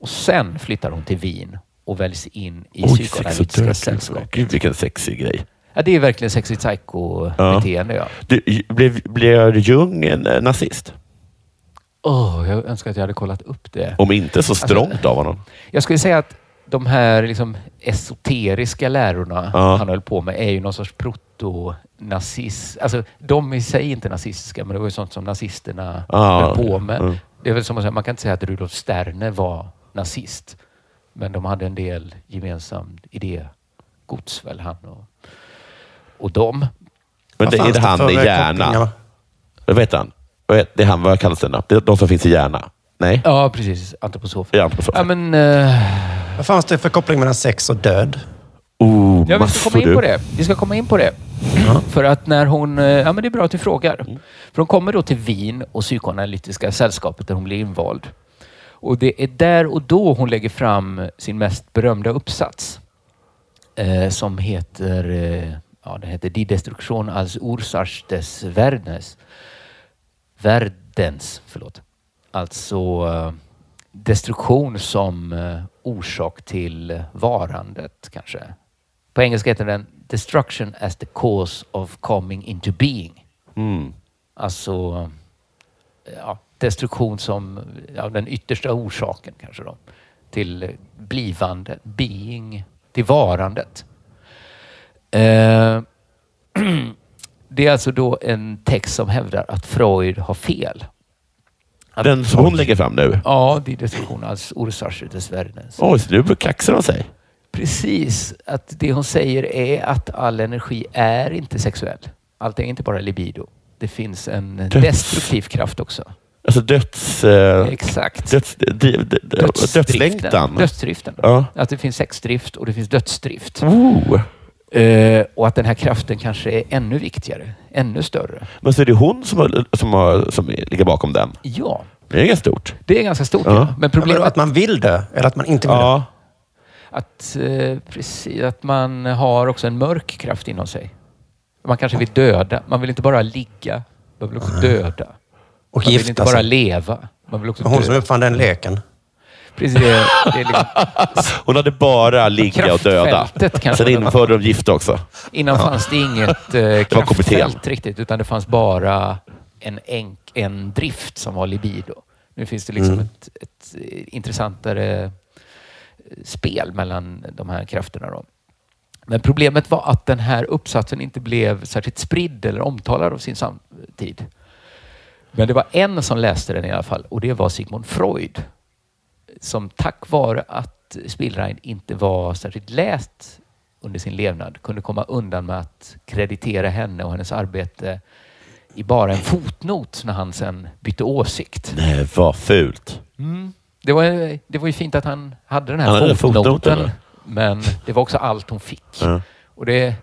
S3: Och sen flyttar hon till Wien och väljs in i
S2: Oj,
S3: psykoanalytiska
S2: död.
S3: sällskap.
S2: Gud, vilken sexig grej.
S3: Ja, det är verkligen sexy psycho-beteende. Ja.
S2: Du, blev, blev Jung en eh, nazist?
S3: Åh, jag önskar att jag hade kollat upp det.
S2: Om inte så strångt av honom.
S3: Jag skulle säga att de här liksom esoteriska lärorna
S2: Ja.
S3: han höll på med är ju någon sorts proto-nazism. Alltså, de i sig är inte nazistiska, men det var ju sånt som nazisterna
S2: Ja,
S3: höll på med.
S2: mm.
S3: Det är väl som att säga, man kan inte säga att Rudolf Sterner var nazist, men de hade en del gemensamt idégods, väl han och, och dem.
S2: Men det är det han i hjärna.
S4: kopplingar?
S2: Vad vet han? Det är han, vad kallas det då? Det är de som finns i hjärna? Nej?
S3: Ja, precis. Antroposofer.
S2: Ja, antroposofer.
S3: Ja, men... eh,
S4: Vad fanns det för koppling mellan sex och död?
S2: Oh,
S3: Ja, vi ska komma in på det. Vi ska komma in på det. För att när hon... eh, Ja, men det är bra att du frågar. För hon kommer då till Wien och psykoanalytiska sällskapet där hon blir invald. Och det är där och då hon lägger fram sin mest berömda uppsats. Eh, som heter... Eh, ja, den heter Die Destruktion als Ursache des Werdens. Världens, förlåt. Alltså eh, destruktion som eh, orsak till varandet kanske. På engelska heter den Destruction as the cause of coming into being.
S2: Mm.
S3: Alltså ja, destruktion som ja, den yttersta orsaken kanske då. Till blivande, being, till varandet. Eh, det är alltså då en text som hävdar att Freud har fel.
S2: Den som hon lägger fram nu.
S3: Ja, Destruktion als Ursache des Werdens.
S2: Oj, så nu kaxar de sig.
S3: Precis. Att det hon säger är att all energi är inte sexuell. Allt är inte bara libido. Det finns en destruktiv kraft också.
S2: Alltså döds... Eh,
S3: Exakt.
S2: döds d- d- d- dödslängtan.
S3: Dödsdriften.
S2: Ja.
S3: Att det finns sexdrift och det finns dödsdrift.
S2: Oh.
S3: Eh, och att den här kraften kanske är ännu viktigare, ännu större.
S2: Men så är det hon som, har, som, har, som ligger bakom den.
S3: Ja,
S2: Det är ganska stort.
S3: det är ganska stort.
S2: Ja.
S3: Ja. Men
S4: Ja,
S3: problemet
S4: men att man vill dö eller att man inte vill?
S2: Ja.
S3: att, eh, precis, att man har också en mörk kraft inom sig. Man kanske vill döda. Man vill inte bara ligga. Man vill också döda.
S4: Och
S3: Man vill inte
S4: gifta
S3: bara
S4: sig.
S3: leva. Man vill också
S4: Det var hon som
S3: döda.
S4: uppfann den leken.
S3: Precis, det, det liksom,
S2: Hon hade bara ligga och döda. Sen införde de gifta också.
S3: innan fanns det inget eh,
S2: kommittén.
S3: kraftfält riktigt, utan det fanns bara en, enk, en drift som var libido. Nu finns det liksom
S4: Mm.
S3: ett, ett eh, intressantare eh, spel mellan de här krafterna. Då. Men problemet var att den här uppsatsen inte blev särskilt spridd eller omtalad av sin samtid. Men det var en som läste den i alla fall och det var Sigmund Freud. Som tack vare att Spielrein inte var särskilt läst under sin levnad kunde komma undan med att kreditera henne och hennes arbete i bara en fotnot när han sen bytte åsikt.
S2: Nej, vad fult.
S3: Det var, det var ju fint att han hade den här
S2: Han hade
S3: fotnoten,
S2: va?
S3: men det var också allt hon fick.
S2: Ja.
S3: Och det,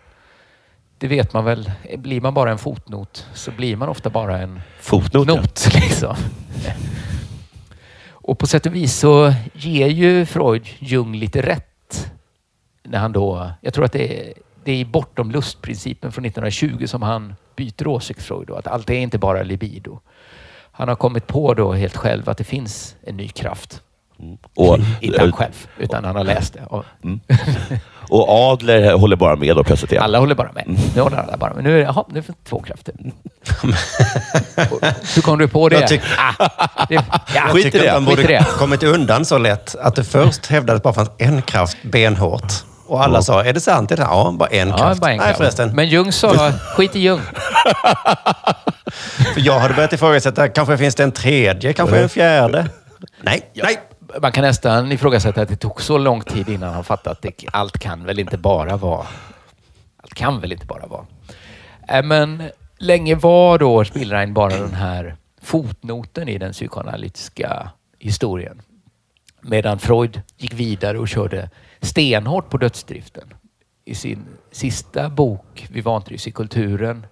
S3: det vet man väl, blir man bara en fotnot så blir man ofta bara en
S2: Fotnot, ja.
S3: not. Liksom. Och på sätt och vis så ger ju Freud Jung lite rätt. När han då, jag tror att det är, det är bortom lustprincipen från 1920 som han byter åsikt Freud. Då, att allt är inte bara libido. Han har kommit på då helt själv att det finns en ny kraft.
S2: Och,
S3: Inte han själv, utan han har läst det. Och
S2: och Adler håller bara med då plötsligt
S3: alla håller bara med. Nu håller alla bara med. Nu är det, jaha, nu är det två krafter. Hur kom du på det?
S4: Jag tyck-
S3: ah, det ja,
S4: Jag
S2: Skit i
S4: tycker
S2: det.
S4: man borde
S3: det.
S4: kommit undan så lätt att det först hävdades bara fanns en kraft benhårt. Och alla sa, är det sant? Är det? Ja, bara en
S3: Ja,
S4: kraft.
S3: bara en
S4: Nej
S3: kraft.
S4: förresten.
S3: Men Jung sa, skit i Jung.
S4: För jag hade börjat ifrågasätta, kanske finns det en tredje, kanske en fjärde. Nej, nej.
S3: Man kan nästan ifrågasätta att det tog så lång tid innan han fattade att det, allt kan väl inte bara vara... Allt kan väl inte bara vara... Äh, men länge var då Spielrein bara den här fotnoten i den psykoanalytiska historien. Medan Freud gick vidare och körde stenhårt på dödsdriften. I sin sista bok, Vi vantrivs i kulturen,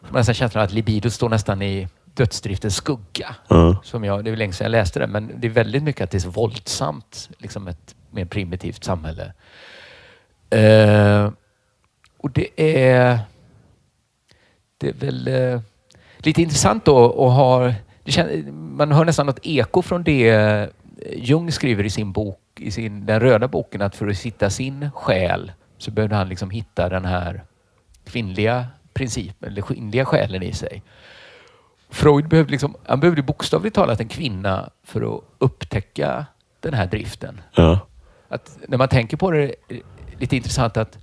S3: får man nästan känslan att libido står nästan i Dödsdriftens skugga.
S2: Ja.
S3: Som jag, det är länge sedan jag läste den, men det är väldigt mycket att det är så våldsamt. Liksom ett mer primitivt samhälle. Eh, och det är... Det är väl eh, lite intressant då att ha... Det kän, man hör nästan något eko från det eh, Jung skriver i sin bok, i sin, den röda boken, att för att hitta sin själ så behövde han liksom hitta den här kvinnliga principen, eller kvinnliga själen i sig. Freud behövde, liksom, han behövde bokstavligt talat en kvinna för att upptäcka den här driften.
S2: Ja.
S3: Att när man tänker på det är det lite intressant att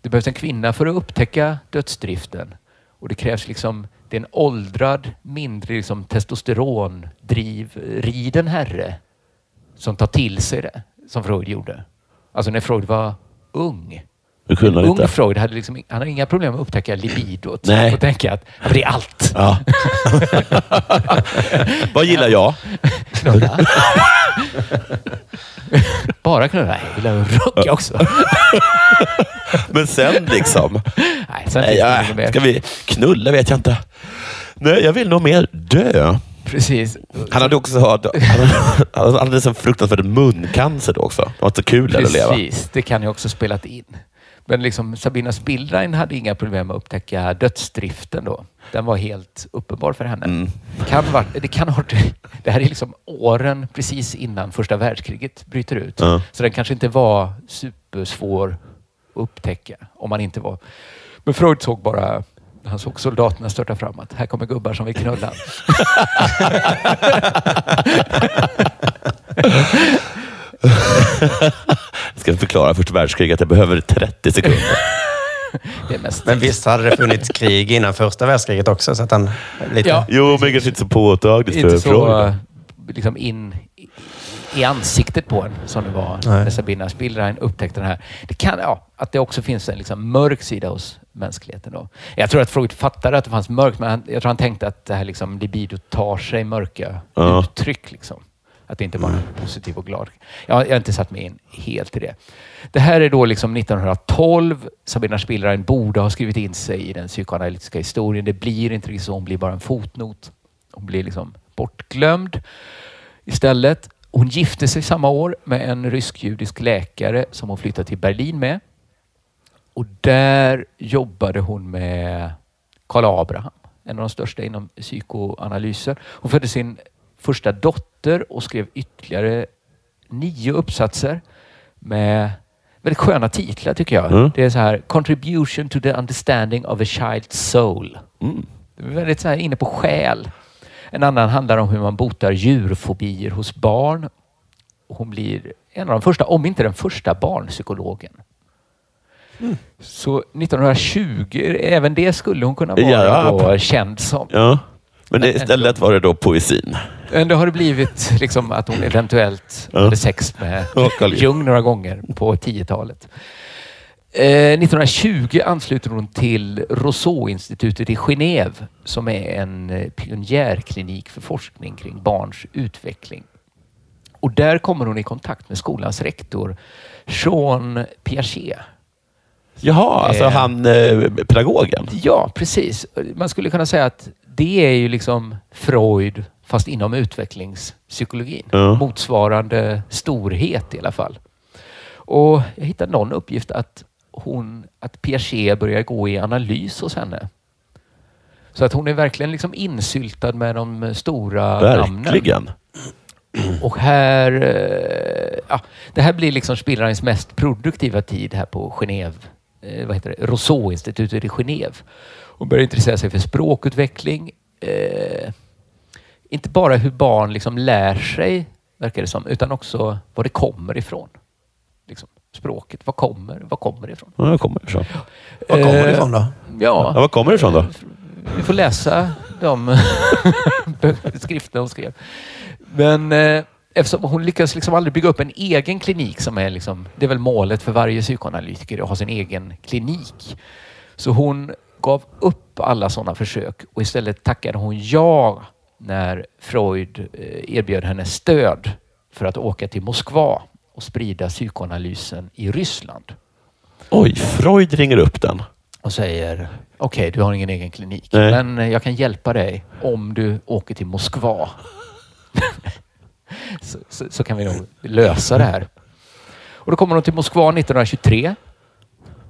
S3: det behövs en kvinna för att upptäcka dödsdriften. Och det krävs liksom, det är en åldrad, mindre liksom testosterondrivriden herre som tar till sig det, som Freud gjorde. Alltså när Freud var ung. En ung
S2: inte.
S3: Freud hade liksom, han hade inga problem att upptäcka libidot
S2: Nej.
S3: och tänka att det är allt.
S2: Ja. Vad gillar jag?
S3: Knulla. Bara knulla? Nej, jag gillar att rucka också.
S2: Men sen liksom.
S3: Nej, sen
S2: Nej, ja,
S3: mycket mer.
S2: ska vi knulla vet jag inte. Nej, jag vill nog mer dö.
S3: Precis.
S2: Han hade också han hade, han hade så fruktansvärd muncancer då också. Det var inte så kul där att leva.
S3: Precis, det kan ju också spelat in. Men liksom Sabina Spillrein hade inga problem att upptäcka dödsdriften då. Den var helt uppenbar för henne.
S2: Mm.
S3: Kan vara, det kan ha. Det här är liksom åren precis innan första världskriget bryter ut.
S2: Ja.
S3: Så den kanske inte var supersvår att upptäcka om man inte var... Men Freud såg bara... Han såg soldaterna störta fram att här kommer gubbar som vill knulla.
S2: Ska förklara första världskriget. Jag behöver 30 sekunder.
S3: Det är mest...
S4: Men visst hade det funnits krig innan första världskriget också? Så att han lite...
S3: Ja.
S2: Jo, men kanske inte så påtagligt
S3: inte så liksom in i- ansiktet på en som det var
S4: Nej.
S3: när Sabina Spillrein upptäckte den här. Det kan, ja, att det också finns en liksom mörk sida hos mänskligheten. Då. Jag tror att Freud fattade att det fanns mörkt, men han, jag tror han tänkte att det här liksom, libido tar sig mörka
S2: Ja.
S3: uttryck. Liksom. Att det inte bara är positiv och glad. Jag, jag har inte satt mig in helt i det. Det här är då liksom 1912. Sabina Spillrein borde ha skrivit in sig i den psykoanalytiska historien. Det blir inte riktigt så. Hon blir bara en fotnot. Hon blir liksom bortglömd istället. Hon gifte sig samma år med en rysk-judisk läkare som hon flyttade till Berlin med. Och där jobbade hon med Karl Abraham, en av de största inom psykoanalyser. Hon födde sin första dotter och skrev ytterligare nio uppsatser med väldigt sköna titlar tycker jag.
S2: Mm.
S3: Det är så här Contribution to the understanding of a child's soul.
S2: Mm.
S3: Det är väldigt så här inne på själ. En annan handlar om hur man botar djurfobier hos barn. Hon blir en av de första, om inte den första barnpsykologen. Så 1920, även det skulle hon kunna vara
S2: Ja,
S3: känd som.
S2: Ja. Men det, istället var det då poesin.
S3: Ändå har det blivit liksom att hon eventuellt hade sex med Jung några gånger på 10-talet. Eh, 1920 ansluter hon till Rousseau-institutet i Genève som är en eh, pionjärklinik för forskning kring barns utveckling. Och där kommer hon i kontakt med skolans rektor Jean Piaget.
S2: Jaha, alltså
S3: Eh.
S2: han eh, pedagogen.
S3: Ja, precis. Man skulle kunna säga att det är ju liksom Freud fast inom utvecklingspsykologin.
S2: Ja.
S3: Motsvarande storhet i alla fall. Och jag hittade någon uppgift att hon, att Piaget börjar gå i analys hos henne. Så att hon är verkligen liksom insyltad med de stora namnen.
S2: Verkligen.
S3: Och här, eh, ja, det här blir liksom Spillreins mest produktiva tid här på Genève, eh, vad heter det, Rousseau-institutet i Genève. Hon börjar intressera sig för språkutveckling. Eh, inte bara hur barn liksom lär sig, verkar det som, utan också var det kommer ifrån. Liksom, språket, vad kommer, vad kommer det ifrån?
S2: Ja, kommer ifrån.
S4: Var kommer det
S3: Eh,
S4: ifrån då?
S2: Ja,
S3: Ja,
S2: var kommer det ifrån då?
S3: vi får läsa de skrifter hon skrev. Men eh, eftersom hon lyckas liksom aldrig bygga upp en egen klinik som är liksom, det är väl målet för varje psykoanalytiker att ha sin egen klinik. Så hon gav upp alla sådana försök och istället tackade hon ja när Freud eh, erbjöd henne stöd för att åka till Moskva och sprida psykoanalysen i Ryssland
S2: Oj, Freud ringer upp den.
S3: och säger okej, du har ingen egen klinik,
S2: Nej.
S3: men eh, jag kan hjälpa dig om du åker till Moskva. så, så, så kan vi nog lösa det här. Och då kommer hon till Moskva 1923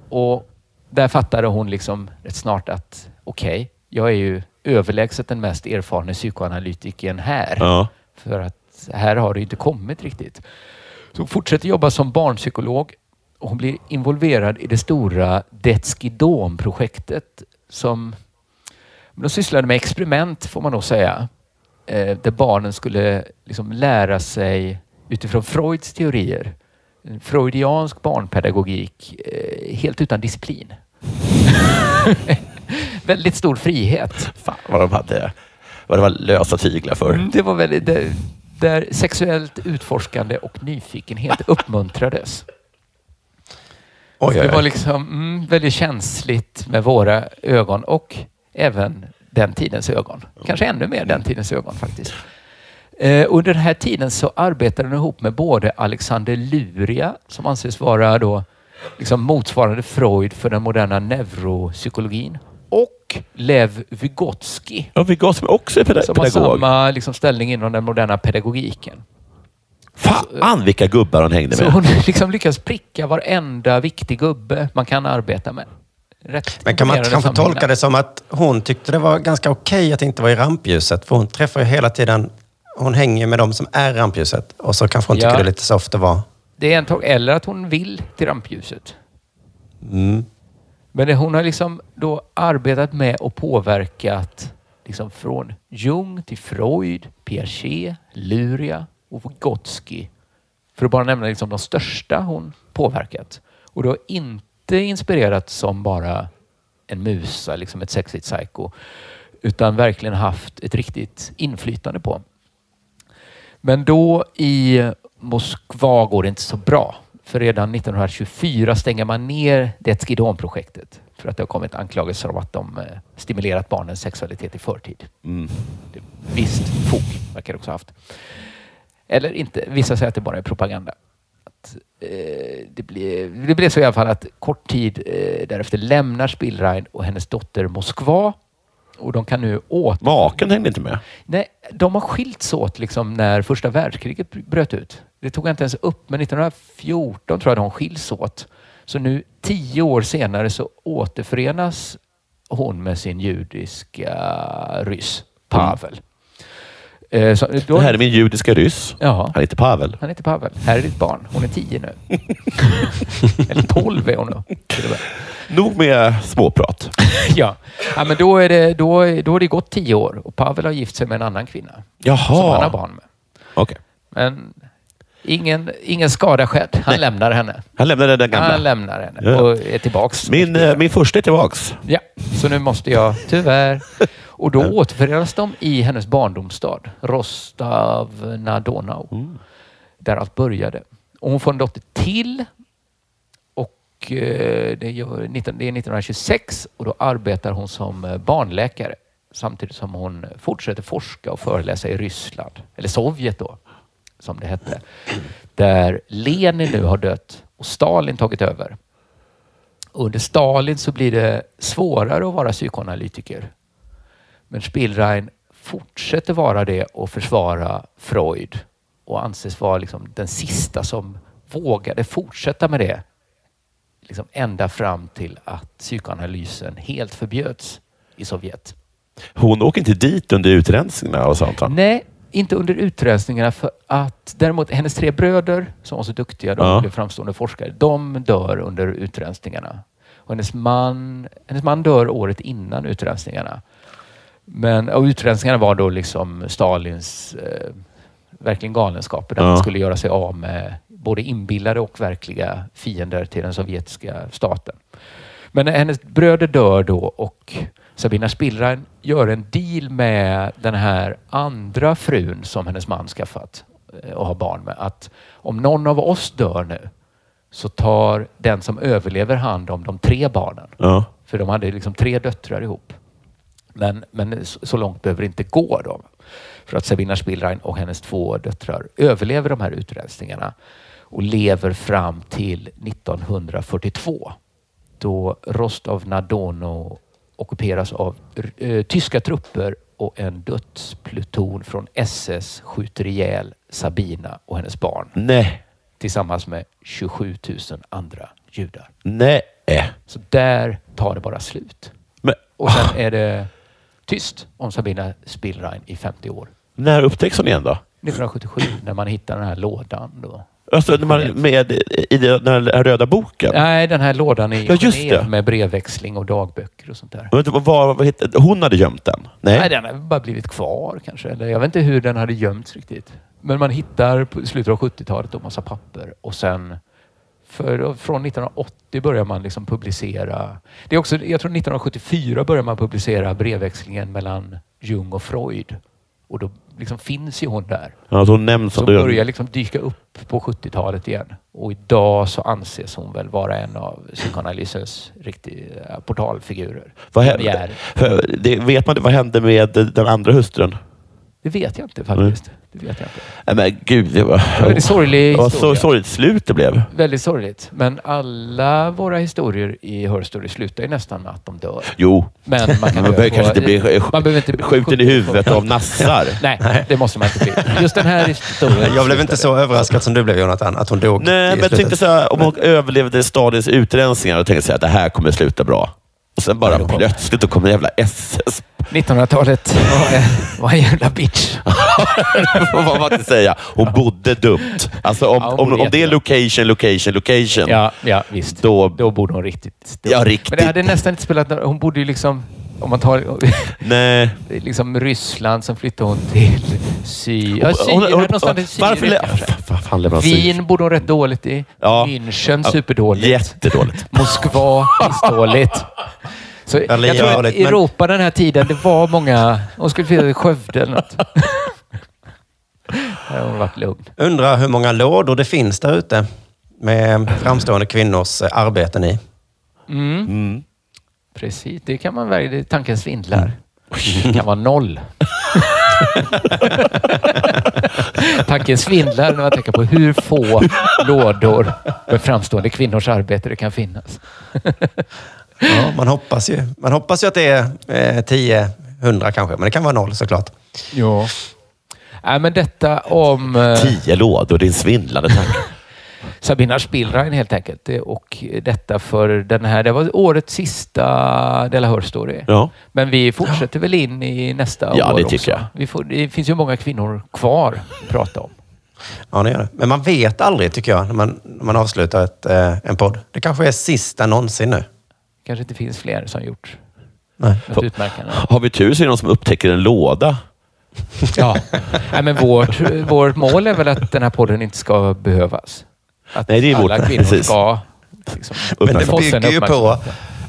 S3: och där fattade hon liksom rätt snart att okej, jag är ju överlägset den mest erfarna psykoanalytikern här.
S2: Ja.
S3: För att här har det inte kommit riktigt. Så hon fortsätter jobba som barnpsykolog och hon blir involverad i det stora Detskidom-projektet som de sysslade med experiment får man nog säga. Eh, där barnen skulle liksom lära sig utifrån Freuds teorier. En freudiansk barnpedagogik eh, helt utan disciplin. Väldigt stor frihet.
S2: Fan vad de hade vad det var lösa tyglar för.
S3: Mm, Det var väldigt, där, där sexuellt utforskande och nyfikenhet uppmuntrades.
S4: Oj,
S3: Det var liksom mm, väldigt känsligt med våra ögon och även den tidens ögon. Kanske ännu mer den tidens ögon faktiskt. Eh, under den här tiden så arbetade den ihop med både Alexander Luria som anses vara då liksom motsvarande Freud för den moderna neuropsykologin Lev Vygotsky
S2: Ja, Vygotsky också är peda-
S3: som har
S2: pedagog.
S3: samma liksom, ställning inom den moderna pedagogiken.
S2: Fan vilka gubbar hon hängde
S3: Så
S2: med.
S3: hon liksom lyckas pricka varenda viktig gubbe man kan arbeta med. Rätt
S4: Men kan man kanske tolka det som att hon tyckte det var ganska okej att inte vara i rampljuset? För hon träffar ju hela tiden, hon hänger med de som är i rampljuset. Och så kanske hon tycker
S3: Ja.
S4: det är lite soft att vara...
S3: Det är en tolk- eller att hon vill till rampljuset.
S4: Mm.
S3: Men hon har liksom då arbetat med och påverkat liksom från Jung till Freud, Piaget, Luria och Vygotsky. För att bara nämna liksom de största hon påverkat. Och då inte inspirerat som bara en musa, liksom ett sexigt psycho. Utan verkligen haft ett riktigt inflytande på. Men då i Moskva går det inte så bra. För redan 1924 stänger man ner Detskidon-projektet för att det har kommit anklagelser om att de eh, stimulerat barnens sexualitet i förtid.
S2: Mm.
S3: Det, visst fog verkar det också ha haft. Eller inte. Vissa säger att det bara är propaganda. Att, eh, det, blev, det blev så i alla fall att kort tid eh, därefter lämnar Spielrein och hennes dotter Moskva. Och de kan nu åter...
S2: Maken hängde inte med.
S3: Nej, de har skilts åt liksom när första världskriget bröt ut. Det tog jag inte ens upp, men 1914 tror jag de skiljs åt. Så nu tio år senare så återförenas hon med sin judiska ryss, Pavel. Eh, så, då,
S2: Det här är min judiska ryss.
S3: Ja.
S2: Han heter Pavel.
S3: Han heter Pavel. Här är ditt barn. Hon är tio nu. Eller tolv är hon nu.
S2: Nog med småprat.
S3: Ja. ja, men då är, det, då, då är det gått tio år och Pavel har gift sig med en annan kvinna som han har
S2: Jaha.
S3: barn med. Men ingen, ingen skada skedd. Han lämnar henne.
S2: Han lämnade den gamla.
S3: Han lämnar henne
S2: Ja.
S3: och är tillbaks.
S2: min, eh, min första är tillbaks.
S3: Ja, så nu måste jag tyvärr... Och då återförenas de i hennes barndomsstad, Rostov na Donau.
S2: Mm.
S3: Där allt började. Och hon får en dotter till. Och eh, det, gör, 19 det är 1926 och då arbetar hon som eh, barnläkare samtidigt som hon fortsätter forska och föreläsa i Ryssland, eller Sovjet då, som det hette. Där Lenin nu har dött och Stalin tagit över. Under Stalin så blir det svårare att vara psykoanalytiker. Men Spielrein fortsätter vara det och försvara Freud och anses vara liksom den sista som vågade fortsätta med det. Liksom ända fram till att psykoanalysen helt förbjöds i Sovjet.
S2: Hon åker inte dit under utrensningarna och sånt va?
S3: Nej, inte under utrensningarna för att däremot hennes tre bröder som var så duktiga, de
S2: Ja.
S3: blev framstående forskare, de dör under utrensningarna. Och hennes man, hennes man dör året innan utrensningarna. Men och utrensningarna var då liksom Stalins eh, verkligen galenskaper där
S2: Ja.
S3: man skulle göra sig av med både inbillade och verkliga fiender till den sovjetiska staten. Men hennes bröder dör då och Sabina Spielrein gör en deal med den här andra frun som hennes man skaffat eh, och har barn med. Att om någon av oss dör nu så tar den som överlever hand om de tre barnen.
S2: Ja.
S3: För de hade liksom tre döttrar ihop. Men, men så långt behöver det inte gå då. För att Sabina Spielrein och hennes två döttrar överlever de här utrensningarna och lever fram till 1942 då Rostov na Dono ockuperas av eh, tyska trupper och en dödspluton från SS skjuter ihjäl Sabina och hennes barn
S2: Nej.
S3: tillsammans med 27 000 andra judar.
S2: Nej.
S3: Så där tar det bara slut.
S2: Men,
S3: Och sen är det tyst om Sabina Spielrein i 50 år.
S2: när upptäcks hon igen då?
S3: 1977 när man hittar den här lådan. Då.
S2: Alltså när man, med i den här röda boken?
S3: Nej, den här lådan i
S2: Ja,
S3: Genève med brevväxling och dagböcker och sånt där.
S2: Vet inte, vad, hon hade gömt den? Nej.
S3: Nej, den har bara blivit kvar kanske. Eller jag vet inte hur den hade gömts riktigt. Men man hittar på slutet av 70-talet en massa papper och sen för, från 1980 börjar man liksom publicera. Det är också, jag tror 1974 börjar man publicera brevväxlingen mellan Jung och Freud. Och då liksom finns ju hon där.
S2: Ja, så hon nämns
S3: Som börjar liksom dyka upp på 70-talet igen. Och idag så anses hon väl vara en av psykoanalysens riktiga portalfigurer.
S2: Vad hände? Det, vet man vad hände med den andra hustrun?
S3: Det vet jag inte faktiskt. Det vet jag inte.
S2: Nej, men gud, det var...
S3: En väldigt sorglig
S2: var så
S3: historia.
S2: sorgligt slut det blev.
S3: Väldigt sorgligt. Men alla våra historier i Her Story slutar ju nästan med att de dör.
S2: Jo,
S3: Men man kan
S2: man behöver kanske inte bli
S3: man behöver inte bli
S2: skjuten i huvudet av nassar.
S3: Nej, det måste man inte bli. Just den här historien.
S4: Jag blev inte så överraskad som du blev Jonathan, att hon dog
S2: Nej, men jag tänkte så här, om hon överlevde stadens utrensningar och tänkte så här, det här kommer sluta bra. Och sen bara plötsligt då kommer jävla SS.
S3: 1900-talet var, var en jävla bitch.
S2: Vad var man inte säga? Hon bodde dumt. Alltså om,
S3: Ja,
S2: om,
S3: bodde
S2: om det är location, location, location.
S3: Ja, ja visst.
S2: Då-
S3: Då borde hon riktigt dö.
S2: Ja, riktigt.
S3: Men det hade nästan inte spelat Hon bodde ju liksom... Om man tar
S2: Nej.
S3: liksom Ryssland, sen flyttade hon till. Ja, Syrien,
S2: hon-
S3: någonstans i Syrien
S2: varför
S3: kanske.
S2: Fan Syrien?
S3: Wien bodde hon rätt dåligt i.
S2: Ja.
S3: München
S2: Ja,
S3: superdåligt.
S2: Jättedåligt.
S3: Moskva pissdåligt. Så
S4: Berlin
S3: jag tror att
S4: men-
S3: Europa den här tiden, det var många... Hon skulle flytta till Skövde eller något. Där har hon varit lugn.
S4: Undrar hur många lådor det finns där ute med framstående kvinnors eh, arbeten i.
S2: Mm.
S3: Precis, det kan man verkligen... Tanken svindlar. Det kan vara noll. Tanken svindlar när man tänker på hur få lådor med framstående kvinnors arbete det kan finnas.
S4: Ja, man, hoppas ju, man hoppas ju att det är eh, 10, 100 kanske, men det kan vara noll såklart.
S3: Ja. Nej, men detta om eh,
S2: Tio lådor, din svindlande tanke.
S3: Sabina Spielrein helt enkelt. Det- Och detta för den här, det var årets sista Della Hör Story.
S2: Ja.
S3: Men vi fortsätter väl in i nästa
S2: Ja,
S3: år
S2: det
S3: också.
S2: tycker jag.
S3: Vi får, det finns ju många kvinnor kvar att prata om.
S4: Ja, det gör det. Men man vet aldrig, tycker jag, när man, när man avslutar ett, eh, en podd. Det kanske är sista någonsin nu.
S3: Kanske inte finns fler som gjort
S4: Nej.
S3: något utmärkande.
S2: Har vi tur så är det någon som upptäcker en låda.
S3: Ja. Nej, men vårt, vårt mål är väl att den här podden inte ska behövas. Att
S2: Nej, det är
S3: alla
S2: vårt-
S3: kvinnor
S2: precis.
S3: ska liksom,
S4: Men det bygger ju på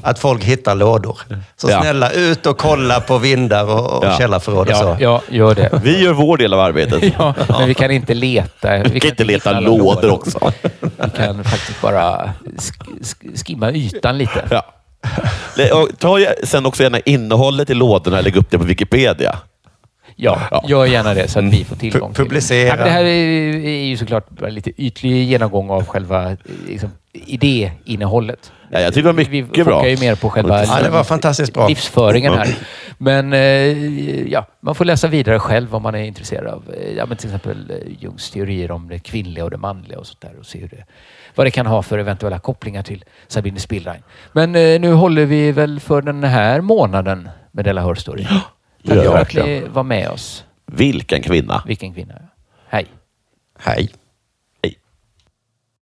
S4: att folk hittar lådor. Så
S2: Ja.
S4: snälla, ut och kolla på vindar och, och
S2: Ja.
S4: källarförråd och
S3: Ja,
S4: så.
S3: ja, gör det.
S2: Vi gör vår del av arbetet.
S3: Ja, men vi kan inte leta.
S2: Vi kan inte leta lådor också.
S3: Vi kan faktiskt bara sk- sk- skimma ytan lite.
S2: Ja. Ta sen också gärna innehållet i lådorna och lägg upp det på Wikipedia.
S3: Ja,
S2: Ja.
S3: gör gärna det så att vi får tillgång till
S4: publicera.
S3: Ja, det här är, ju såklart bara lite ytlig genomgång av själva liksom, idéinnehållet.
S2: Ja, jag tycker det var mycket
S3: vi
S2: bra.
S3: fokuserar ju mer på själva
S4: Ja, det var fantastiskt bra.
S3: livsföringen här. Men eh, ja, man får läsa vidare själv om man är intresserad av eh, ja, men till exempel eh, Jungs teorier om det kvinnliga och det manliga och sånt där och se hur det, vad det kan ha för eventuella kopplingar till Sabine Spielrein. Men eh, nu håller vi väl för den här månaden med Della Hör Story. Tack för att ni var med oss.
S2: Vilken kvinna.
S3: Vilken kvinna. Hej.
S4: Hej.